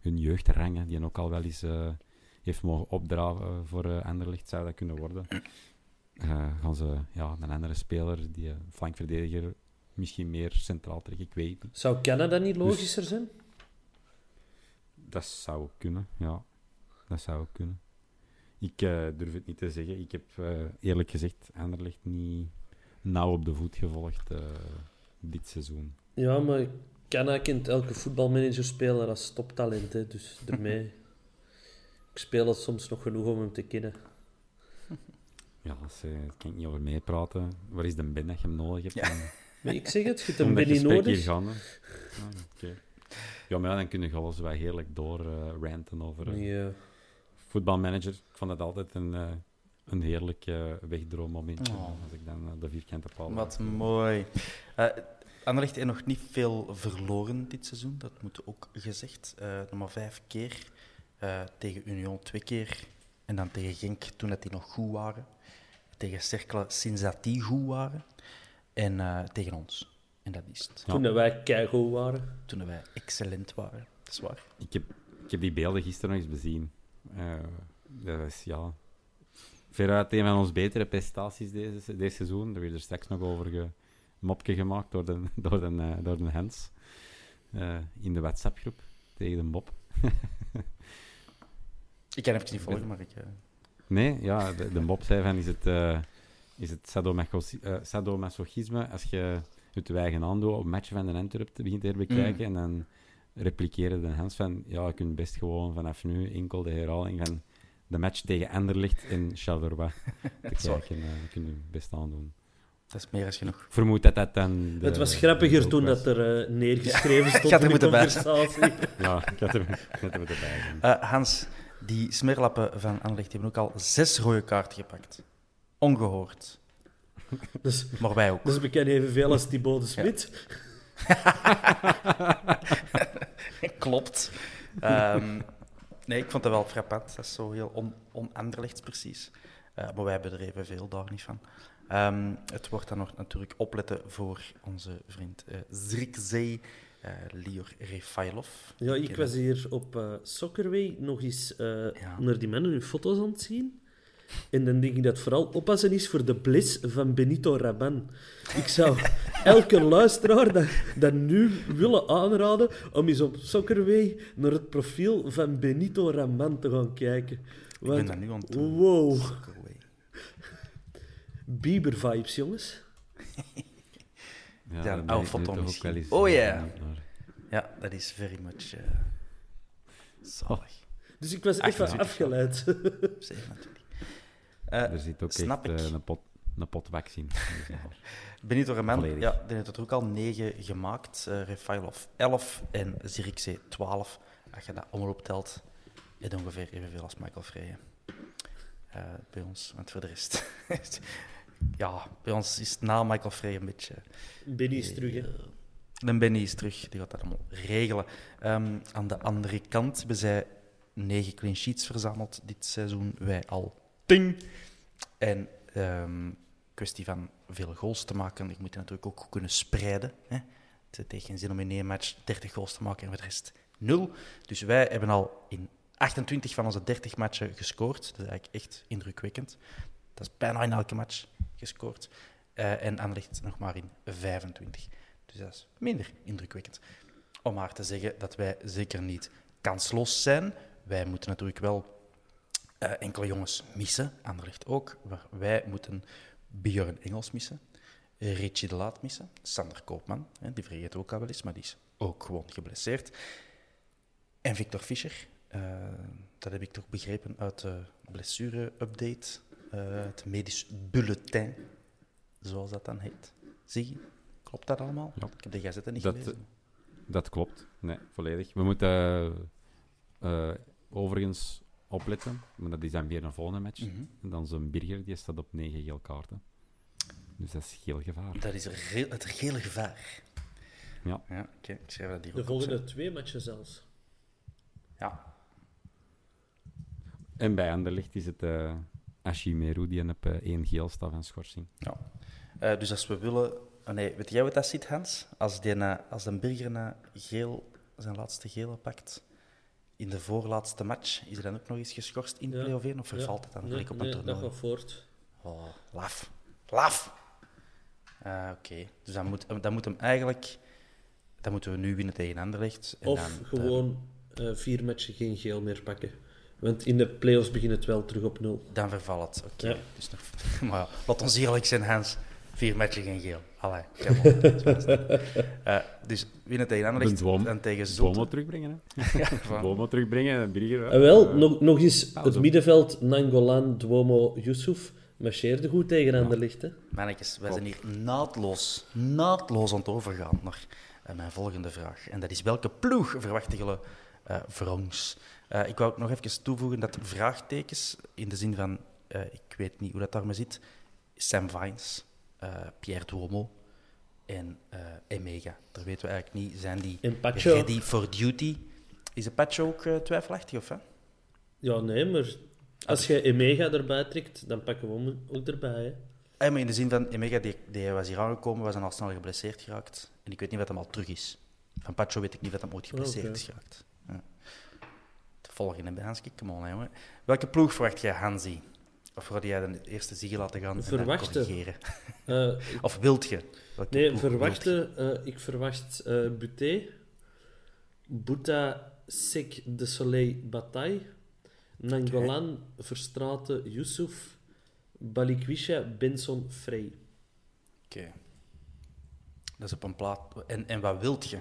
S2: hun jeugdrangen, die ook al wel eens heeft mogen opdraven voor Anderlecht, zou dat kunnen worden. Gaan ze ja, een andere speler, die flankverdediger, misschien meer centraal trekken? Ik weet het niet.
S3: Zou Canada niet logischer zijn?
S2: Dat zou kunnen, ja. Dat zou kunnen. Ik eh, durf het niet te zeggen. Ik heb eh, eerlijk gezegd Anderlecht niet nauw op de voet gevolgd eh, dit seizoen.
S3: Ja, maar Canada kent elke voetbalmanager-speler als toptalent, hè, dus daarmee... ik speel het soms nog genoeg om hem te kennen.
S2: Ja, daar kan ik niet over meepraten. Waar is de Ben dat je hem nodig hebt?
S1: Ja.
S3: Ik zeg het, je hebt
S2: dat
S3: ben niet
S2: gesprek hier
S3: nodig.
S2: gaan. hè. Ah. Ja, maar ja, dan kun je alles wel heerlijk door eh, ranten over
S3: Ja.
S2: voetbalmanager. Ik vond het altijd een, eh, een heerlijk eh wegdroommomentje
S1: Oh.
S2: als ik dan de vierkante paal
S1: Wat mooi. Uh, Anderlecht heeft nog niet veel verloren dit seizoen, dat moet ook gezegd. Eh nog maar vijf keer. Eh, tegen Union twee keer. En dan tegen Genk toen dat die nog goed waren. Tegen Cercle sinds dat die goed waren. En eh, tegen ons. En dat is het.
S2: Ja.
S3: Toen dat wij keigoed waren.
S1: Toen wij excellent waren. Dat is waar.
S2: Ik heb, ik heb die beelden gisteren nog eens bezien. Eh, dat is ja. Veruit een van onze betere prestaties deze, deze seizoen. Daar werd er straks nog over ge, mopje gemaakt door de, door de, eh, door de Hens. eh, in de WhatsApp-groep tegen de mop.
S1: Ik kan even niet volgen, maar ik... eh,
S2: Nee, ja, de, de mop zei van: is het, eh, is het eh, sadomasochisme als je het eigen aandoen op match van de Antwerp te begint te herbekijken en dan repliceren de Hans van: ja, je kunt best gewoon vanaf nu enkel de herhaling van de match tegen Anderlecht in Charleroi te kijken. eh, dat kun je best aandoen.
S1: dat is meer als genoeg.
S2: Ik vermoed dat dat dan. de-
S3: het was grappiger toen dat er eh, neergeschreven stond in de
S1: moeten bij.
S3: conversatie.
S2: Ja, ik had er, ik had er moeten bij.
S1: Eh, Hans, die smerlappen van Anderlecht hebben ook al zes rode kaarten gepakt. Ongehoord.
S3: Dus,
S1: Maar wij ook.
S3: dus we kennen evenveel als Thibaut de Smit.
S1: Klopt. Ehm, nee, ik vond dat wel frappant. Dat is zo heel on, on-Anderlechts precies. Eh, maar wij hebben er evenveel daar niet van. Ehm, het wordt dan nog natuurlijk opletten voor onze vriend eh Zrikzee, eh Lior Refailov.
S3: Ja, ik was hier op eh Soccerway nog eens
S1: Ja.
S3: naar die mannen hun foto's aan het zien. En dan denk ik dat vooral oppassen is voor de bliss van Benito Raban. Ik zou elke luisteraar dat, dat nu willen aanraden om eens op Soccerway naar het profiel van Benito Raban te gaan kijken.
S1: Ik ben dat nu aan het doen.
S3: wow,
S1: Soccerway.
S3: Bieber-vibes, jongens.
S1: Ja,
S2: daar
S1: misschien.
S2: wel eens,
S1: Oh ja. Ja, dat is very much... eh zalig.
S3: Dus ik was even
S1: 28
S3: afgeleid.
S1: 27. Eh,
S2: Er zit ook
S1: snap
S2: echt
S1: ik.
S2: eh, een, pot, een pot wax in.
S1: Benito ja, die heeft er ook al 9 gemaakt. eh Refailov 11 en Zirkzee 12. Als je dat omloop telt, is het ongeveer evenveel als Michael. Eh, bij ons, want voor de rest... ja, bij ons is het na Michael Freije een beetje...
S3: Benny is terug, hè.
S1: De Benny is terug, die gaat dat allemaal regelen. Ehm, aan de andere kant hebben zij negen clean sheets verzameld dit seizoen. Wij al tien. En ehm kwestie van veel goals te maken. Je moet natuurlijk ook kunnen spreiden. Hè. Het heeft geen zin om in één match 30 goals te maken en voor de rest nul. Dus wij hebben al in 28 van onze 30 matchen gescoord. Dat is eigenlijk echt indrukwekkend. Dat is bijna in elke match gescoord. Eh, en Anderlecht nog maar in 25. Dus dat is minder indrukwekkend. Om maar te zeggen dat wij zeker niet kansloos zijn. Wij moeten natuurlijk wel eh, enkele jongens missen. Anderlecht ook. Maar wij moeten Björn Engels missen. Richie de Laat missen. Sander Koopman, hè, die vergeet ook al wel eens, maar die is ook gewoon geblesseerd. En Victor Fischer, eh, dat heb ik toch begrepen uit de blessure-update, eh, het medisch bulletin, zoals dat dan heet. Zie je? Klopt dat allemaal?
S2: Ja.
S1: Ik heb de gazetten niet
S2: Dat,
S1: gelezen.
S2: Dat klopt, nee, volledig. We moeten overigens opletten, maar dat is dan weer een volgende match.
S1: Mhm.
S2: En dan zo'n Birger, die staat op negen geel kaarten. Dus dat is geel gevaar.
S1: Dat is geel- het gele gevaar.
S2: Ja.
S1: Ja, oké, ik schrijf dat hier
S3: De
S1: op,
S3: volgende twee matchen zelfs.
S1: Ja,
S2: En bij Anderlecht is het uh, Ashimeru, die op eh, één geel staat van schorsing.
S1: Ja. Eh, dus als we willen... oh nee, weet jij wat dat zit, Hans? Als, die, na- als een burger na geel, zijn laatste gele pakt in de voorlaatste match, is er dan ook nog eens geschorst in
S3: Ja.
S1: play-off 1? Of vervalt het dan gelijk op een
S3: nee, dat
S1: toernooi?
S3: gaat voort.
S1: Oh, laf. Laf! Ah, Oké, dus dan moet, dan moet hem eigenlijk... Dan moeten we nu winnen tegen Anderlecht. En
S3: Of
S1: dan, eh,
S3: gewoon eh, vier matchen geen geel meer pakken. Want in de play-offs begint het wel terug op nul.
S1: Dan vervalt het. Oké.
S3: Ja.
S1: Dus nog... maar ja, laat ons eerlijk zijn, Hans. Vier matchen geen geel. Allee. Eh, dus winnen tegen Anderlecht
S2: Boom-
S1: en tegen
S2: Bomo
S1: Zulte.
S2: terugbrengen, hè?
S1: Ja, van-
S2: Bomo terugbrengen en Birger...
S3: En wel, nog, nog eens, het middenveld Nangolan, Duomo, Yusuf marcheerde goed tegen Anderlecht. hè.
S1: Mannetjes, wij zijn hier naadloos, naadloos aan het overgaan naar eh, mijn volgende vraag. En dat is welke ploeg verwachten jullie eh voor ons? Eh, ik wou ook nog even toevoegen dat vraagtekens, in de zin van, eh, ik weet niet hoe dat daarmee zit, Sam Vines, eh, Pierre Duomo en eh, Emega. Daar weten we eigenlijk niet, zijn die ready for duty? Is de Pacho ook eh, twijfelachtig, of hè?
S3: Ja, nee, maar als je Emega erbij trekt, dan pakken we hem ook erbij. Hè.
S1: Ah, maar in de zin van, Emega die, die was hier aangekomen, was dan al snel geblesseerd geraakt. En ik weet niet wat hem al terug is. Van Pacho weet ik niet wat hem ooit geblesseerd
S3: Oké.
S1: is geraakt. Ja. De volgende bij Hanski, come on, jongen. Welke ploeg verwacht jij, Hansi? Of wil jij de eerste ziege laten gaan en dan
S3: Verwachten.
S1: corrigeren?
S3: Eh,
S1: Of wilt je?
S3: Nee, verwachten, eh, ik verwacht eh Buté, Bouta Sek de Soleil Bataille, Nangolan Verstraten Yusuf, Balikwisha Benson Frey.
S1: Oké. Dat is op een plaat. En, en wat wilt je?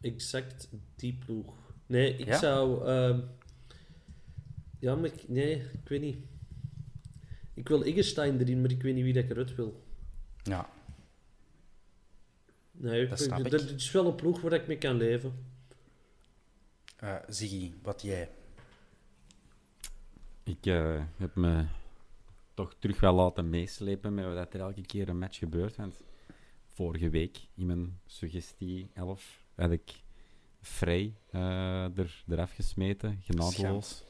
S3: Exact die ploeg. Nee, ik
S1: Ja?
S3: zou. Ja, maar ik, nee, ik weet niet. Ik wil Eggestein erin, maar ik weet niet wie dat ik eruit wil.
S1: Ja,
S3: Nee, ik,
S1: Dat snap ik.
S3: dat is wel een ploeg waar ik mee kan leven.
S1: eh Ziggy, wat jij?
S2: Ik eh, heb me toch terug wel laten meeslepen met wat er elke keer een match gebeurt. Want vorige week, in mijn suggestie 11, had ik Frey eh, er, eraf gesmeten, genadeloos.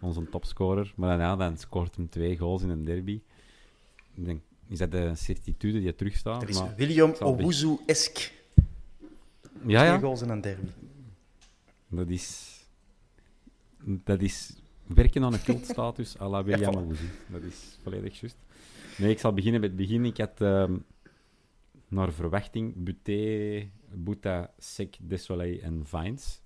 S2: Onze topscorer. Maar daarna dan scoort hem twee goals in een derby. Ik denk, is dat de certitude die terugstaat?
S1: Dat is
S2: maar,
S1: William Owuzu-esk.
S2: ja,
S1: Twee
S2: ja.
S1: goals in een derby.
S2: Dat is... Dat is werken aan een cultstatus à la William
S1: Ja.
S2: Owuzu. Dat is volledig juist. Nee, ik zal beginnen met het begin. Ik had ehm, naar verwachting Buté, Bouta, Sek, Desolé en Vines.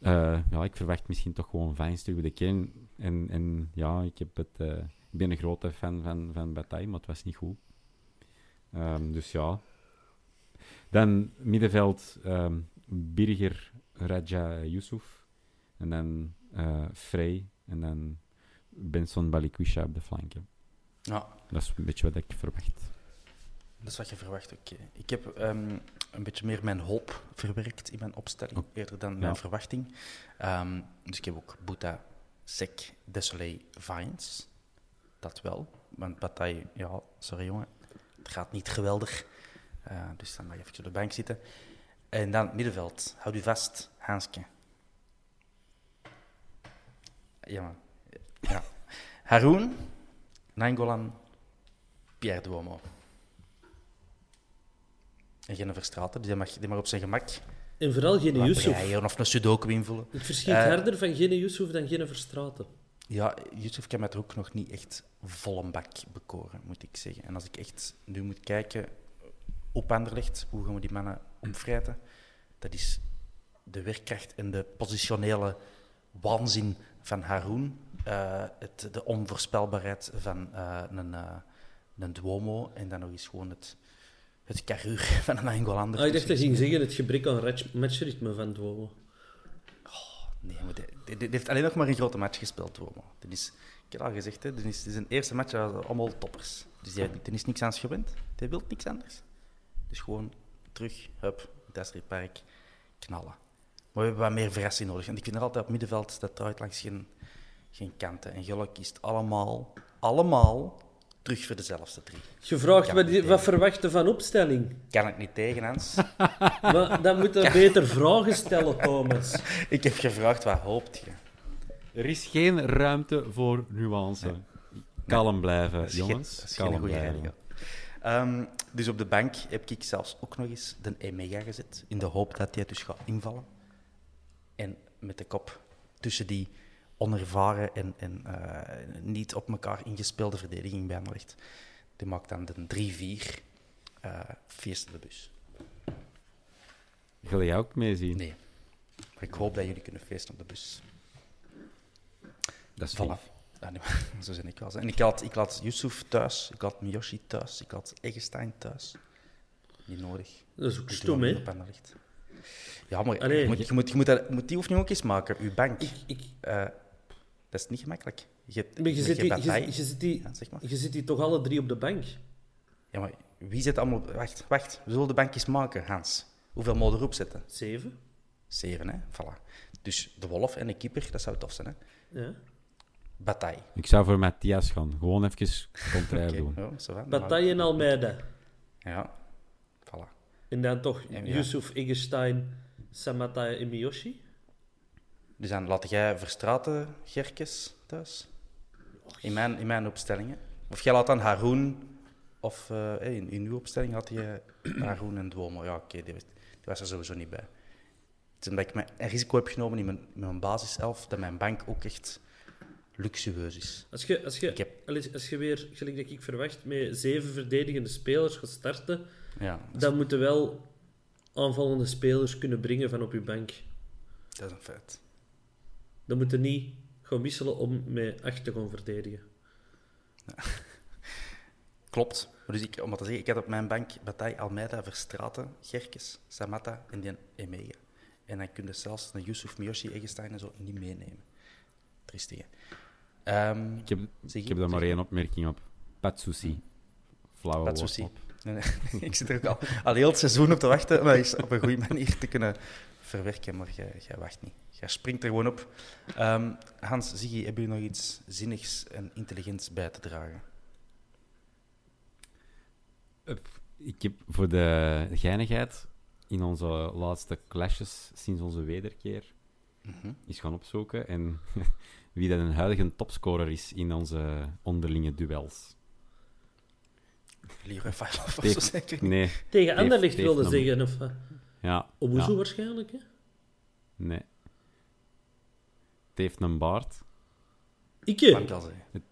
S2: Eh, ja, ik verwacht misschien toch gewoon Vines terug bij de kern. En, en ja, ik, heb het, eh, ik ben een grote fan van, van Bataille, maar het was niet goed. Ehm, dus ja. Dan middenveld ehm, Birger Raja Yusuf. En dan eh Frey. En dan Benson Balikwisha op de flanken.
S1: Ja,
S2: Dat is een beetje wat ik verwacht.
S1: Dat is wat je verwacht, oké. Ik heb ehm, een beetje meer mijn hoop verwerkt in mijn opstelling,
S2: Oh.
S1: eerder dan
S2: Ja.
S1: mijn verwachting. Ehm, dus ik heb ook Bouta, Sek, Desolé, Vines. Dat wel. Want Bataille, ja, sorry jongen, het gaat niet geweldig. Eh, dus dan mag je even op de bank zitten. En dan middenveld, houd u vast, Hanske. Ja, man. Ja. Haroun, Nangolan, Pierre Duomo. En geen Verstraten, die mag, die mag op zijn gemak
S3: En vooral
S1: wat
S3: Yusuf.
S1: of een sudoku invullen.
S3: Ik verschiet
S1: Eh,
S3: harder van geen Yusuf dan geen Verstraten.
S1: Ja, Yusuf kan mij er ook nog niet echt volle bak bekoren, moet ik zeggen. En als ik echt nu moet kijken op Anderlecht, hoe gaan we die mannen omvrijten? Dat is de werkkracht en de positionele waanzin van Haroon. eh, het, de onvoorspelbaarheid van eh, een, een Duomo. En dan nog eens gewoon het, het carrure van een Angolander.
S3: Ah, ik dacht je ging zeggen het gebrek aan match- matchritme van Duomo.
S1: Nee, maar die, die- die heeft alleen nog maar een grote match gespeeld, Duomo. Dat is, ik heb al gezegd, hè, dit is, dit is een eerste match, allemaal toppers. Dus die, die is niks aan gewend. Die wil niks anders. Dus gewoon terug, hup, het Park, knallen. Maar we hebben wat meer verrassing nodig. En ik vind er altijd op middenveld, dat draait langs geen, geen kanten. En Gulle kiest allemaal, allemaal terug voor dezelfde drie.
S3: Je wat, die- wat verwacht je van opstelling.
S1: Kan ik niet tegen, Hans?
S3: Maar dan moet je beter vragen stellen, Thomas.
S1: ik heb gevraagd, wat hoopt je?
S2: Er is geen ruimte voor nuance. Kalm blijven,
S1: Dat is
S2: jongens.
S1: geen- dat is geen
S2: Kalm
S1: goede
S2: blijven.
S1: Ehm, dus op de bank heb ik zelfs ook nog eens de Emega gezet, in de hoop dat hij dus gaat invallen. En met de kop tussen die onervaren en, en eh, niet op elkaar ingespeelde verdediging bij Anderlecht. Die maakt dan de 3-4 eh feest op de bus.
S2: Wil jij ook meezien?
S1: Nee. Maar ik hoop dat jullie kunnen feesten op de bus.
S2: Dat is
S1: nee, maar zo zijn ik wel. En ik had, ik had Yusuf thuis, ik had Miyoshi thuis, ik had Eggestein thuis. Niet nodig.
S3: Dat is ook stom, hè?
S1: Ja, maar
S3: Allee.
S1: je, moet, je, moet, je, moet dat, je moet die oefening ook eens maken. Uw bank,
S3: Ik, ik,
S1: eh, dat is niet gemakkelijk. Je,
S3: maar je, zit die,
S1: Bataille-
S3: je, je, zit die,
S1: Ja, zeg maar.
S3: je zit die toch alle drie op de bank?
S1: Ja, maar wie zit allemaal... Wacht, wacht. We zullen de bank eens maken, Hans. Hoeveel je erop zetten?
S3: Zeven?
S1: Zeven, hè? Voilà. Dus de Wolf en de keeper, dat zou tof zijn, hè?
S3: Ja.
S1: Bataille.
S2: Ik zou voor Matthias gaan. Gewoon even contrair doen.
S1: Va.
S3: Bataille en Almeida.
S1: Ja. Voilà.
S3: En dan toch
S1: Ja, ja.
S3: Yusuf, Eggestein, Samata en Miyoshi?
S1: Dus dan laat jij Verstraten, Gerkes thuis? In mijn, in mijn opstellingen. Of jij laat dan Haroon, of eh, in, in uw opstelling had je Haroon en Duomo. Ja, oké, die, was- die was er sowieso niet bij. Het is omdat ik een risico heb genomen in mijn, in mijn basiself, dat mijn bank ook echt luxueus is.
S3: Als je, als je,
S1: heb-
S3: als je weer, gelijk dat ik verwacht, met zeven verdedigende spelers gaat starten,
S1: Ja, is,
S3: dan moeten wel aanvallende spelers kunnen brengen van op je bank.
S1: dat is een feit.
S3: Dan moeten niet gaan wisselen om met acht te gaan verdedigen.
S1: Klopt. Maar Dus ik, om wat te zeggen, ik had op mijn bank Bataille, Almeida, Verstraten, Gerkes, Samata en die Emega. En dan kun je zelfs een Yusuf Miyoshi, Eggestein en zo niet meenemen. Tristige. Ehm
S2: Ik heb,
S1: Zeg
S2: ik
S1: je?
S2: heb daar maar één opmerking op. Patsusi. Flauwe
S1: Patsusi.
S2: woordmop.
S1: Ik zit er ook al, al heel het seizoen op te wachten om dat eens op een goede manier te kunnen verwerken, maar jij, wacht niet. Jij springt er gewoon op. Ehm, Hans, Ziggy, hebben jullie nog iets zinnigs en intelligents bij te dragen?
S2: Ik heb voor de geinigheid in onze laatste clashes sinds onze wederkeer
S1: Mhm.
S2: eens gaan opzoeken. En wie dat een huidige topscorer is in onze onderlinge duels.
S1: Leroy Failov of zo zeker?
S2: Nee,
S3: Tegen Anderlecht wilde zeggen, of wat?
S2: ja.
S3: Obuzu
S2: ja,
S3: waarschijnlijk, hè?
S2: nee. Het heeft een baard.
S1: Ik.
S2: Het,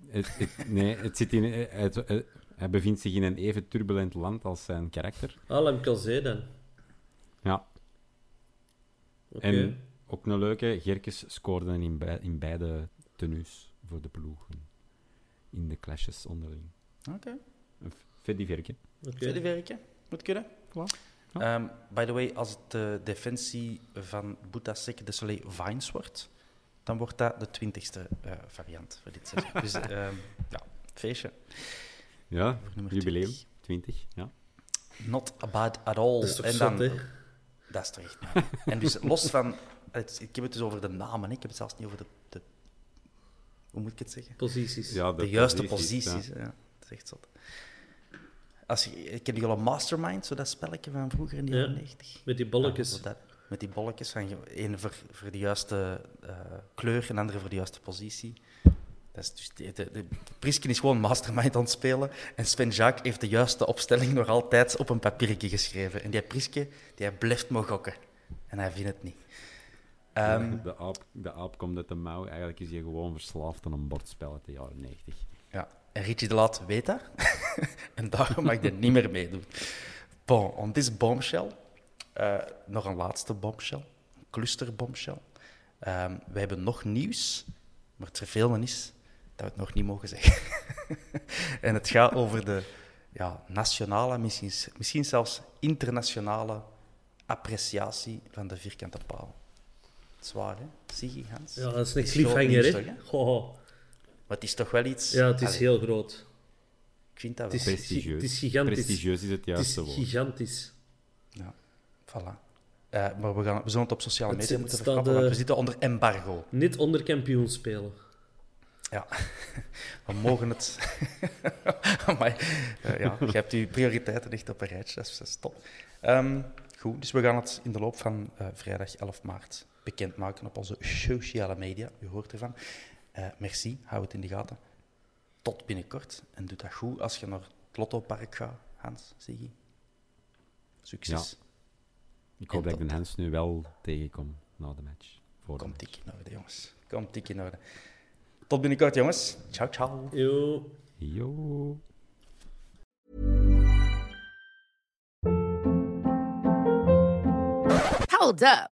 S2: het, het- nee, het zit in, het, het- hij bevindt zich in een even turbulent land als zijn karakter.
S3: Alam Kalzee dan.
S2: Ja. En ook een leuke, Gerkes scoorde in, bij- in beide tenues voor de ploegen. In de clashes onderling.
S1: Oké.
S2: Een Freddy Verke.
S3: Oké.
S1: Verder werken. Moet kunnen.
S2: Ja.
S1: Ehm, by the way, als het de defensie van Boutasek de Soleil Vines wordt, dan wordt dat de twintigste eh, variant voor dit seizoen. dus ehm, ja, feestje.
S2: Ja, jubileum.
S1: 20.
S2: 20, ja.
S1: Not bad at all.
S3: Dat is toch
S1: en
S3: zot,
S1: dan,
S3: hè?
S1: Dat is toch echt niet. En dus los van... Het, ik heb het dus over de namen, ik heb het zelfs niet over de... de hoe moet ik het zeggen?
S3: Posities.
S2: ja
S1: De, juiste
S2: posities,
S1: posities.
S2: ja.
S1: Ja. dat is echt zot. Als je, ik ken die al Mastermind, zo dat spelletje van vroeger in de
S3: Ja.
S1: jaren 90.
S3: Met die bolletjes.
S1: met die bolletjes, van je- één voor, voor de juiste eh, kleur en de andere voor de juiste positie. Dat is dus de, de, de, Prisken is gewoon mastermind aan het spelen. En Sven Jacques heeft de juiste opstelling nog altijd op een papiertje geschreven. En die Priske, die blijft maar gokken. En hij vindt het niet. Ehm,
S2: de, aap, de aap komt uit de mouw. Eigenlijk is hij gewoon verslaafd aan een bordspel uit de jaren 90.
S1: En Richie de Laat weet dat. en daarom mag hij niet meer meedoen. Bon, on this bombshell. eh, nog een laatste bombshell. Een cluster bombshell. Ehm, we hebben nog nieuws, maar het vervelende is dat we het nog niet mogen zeggen. en het gaat over de ja, nationale, misschien, misschien zelfs internationale appreciatie van de vierkante paal. Zwaar, hè? Zie je, Hans?
S3: Ja, dat is een cliffhanger, hè?
S1: Maar het is toch wel iets...
S3: Ja, het is
S1: Allee,
S3: heel groot.
S1: Ik vind dat
S3: Het
S1: wel.
S3: is,
S2: Prestigieus.
S3: het is gigantisch.
S2: Prestigieus is het
S3: Het
S2: juiste
S3: is
S2: woord.
S3: gigantisch.
S1: Ja, voilà. Eh, maar we, gaan, we zullen het op sociale
S3: Het
S1: media moeten verklappen, want
S3: eh,
S1: we zitten onder embargo.
S3: Niet onder kampioen spelen.
S1: Ja, we mogen het... maar ja, je hebt je prioriteiten echt op een rijtje, dat is, dat is top. Ehm, goed, dus we gaan het in de loop van eh, vrijdag 11 maart bekendmaken op onze sociale media. U hoort ervan. Eh, merci, hou het in de gaten. Tot binnenkort. En doe dat goed als je naar het Lottopark gaat, Hans, Siggy. Succes.
S2: Ik hoop
S1: En
S2: dat ik de Hens nu wel tegenkom na de match. Voor
S1: Komt dik in orde, jongens. Komt dik in orde. Tot binnenkort, jongens. Ciao, ciao.
S3: Yo.
S2: Yo.
S4: Hold up.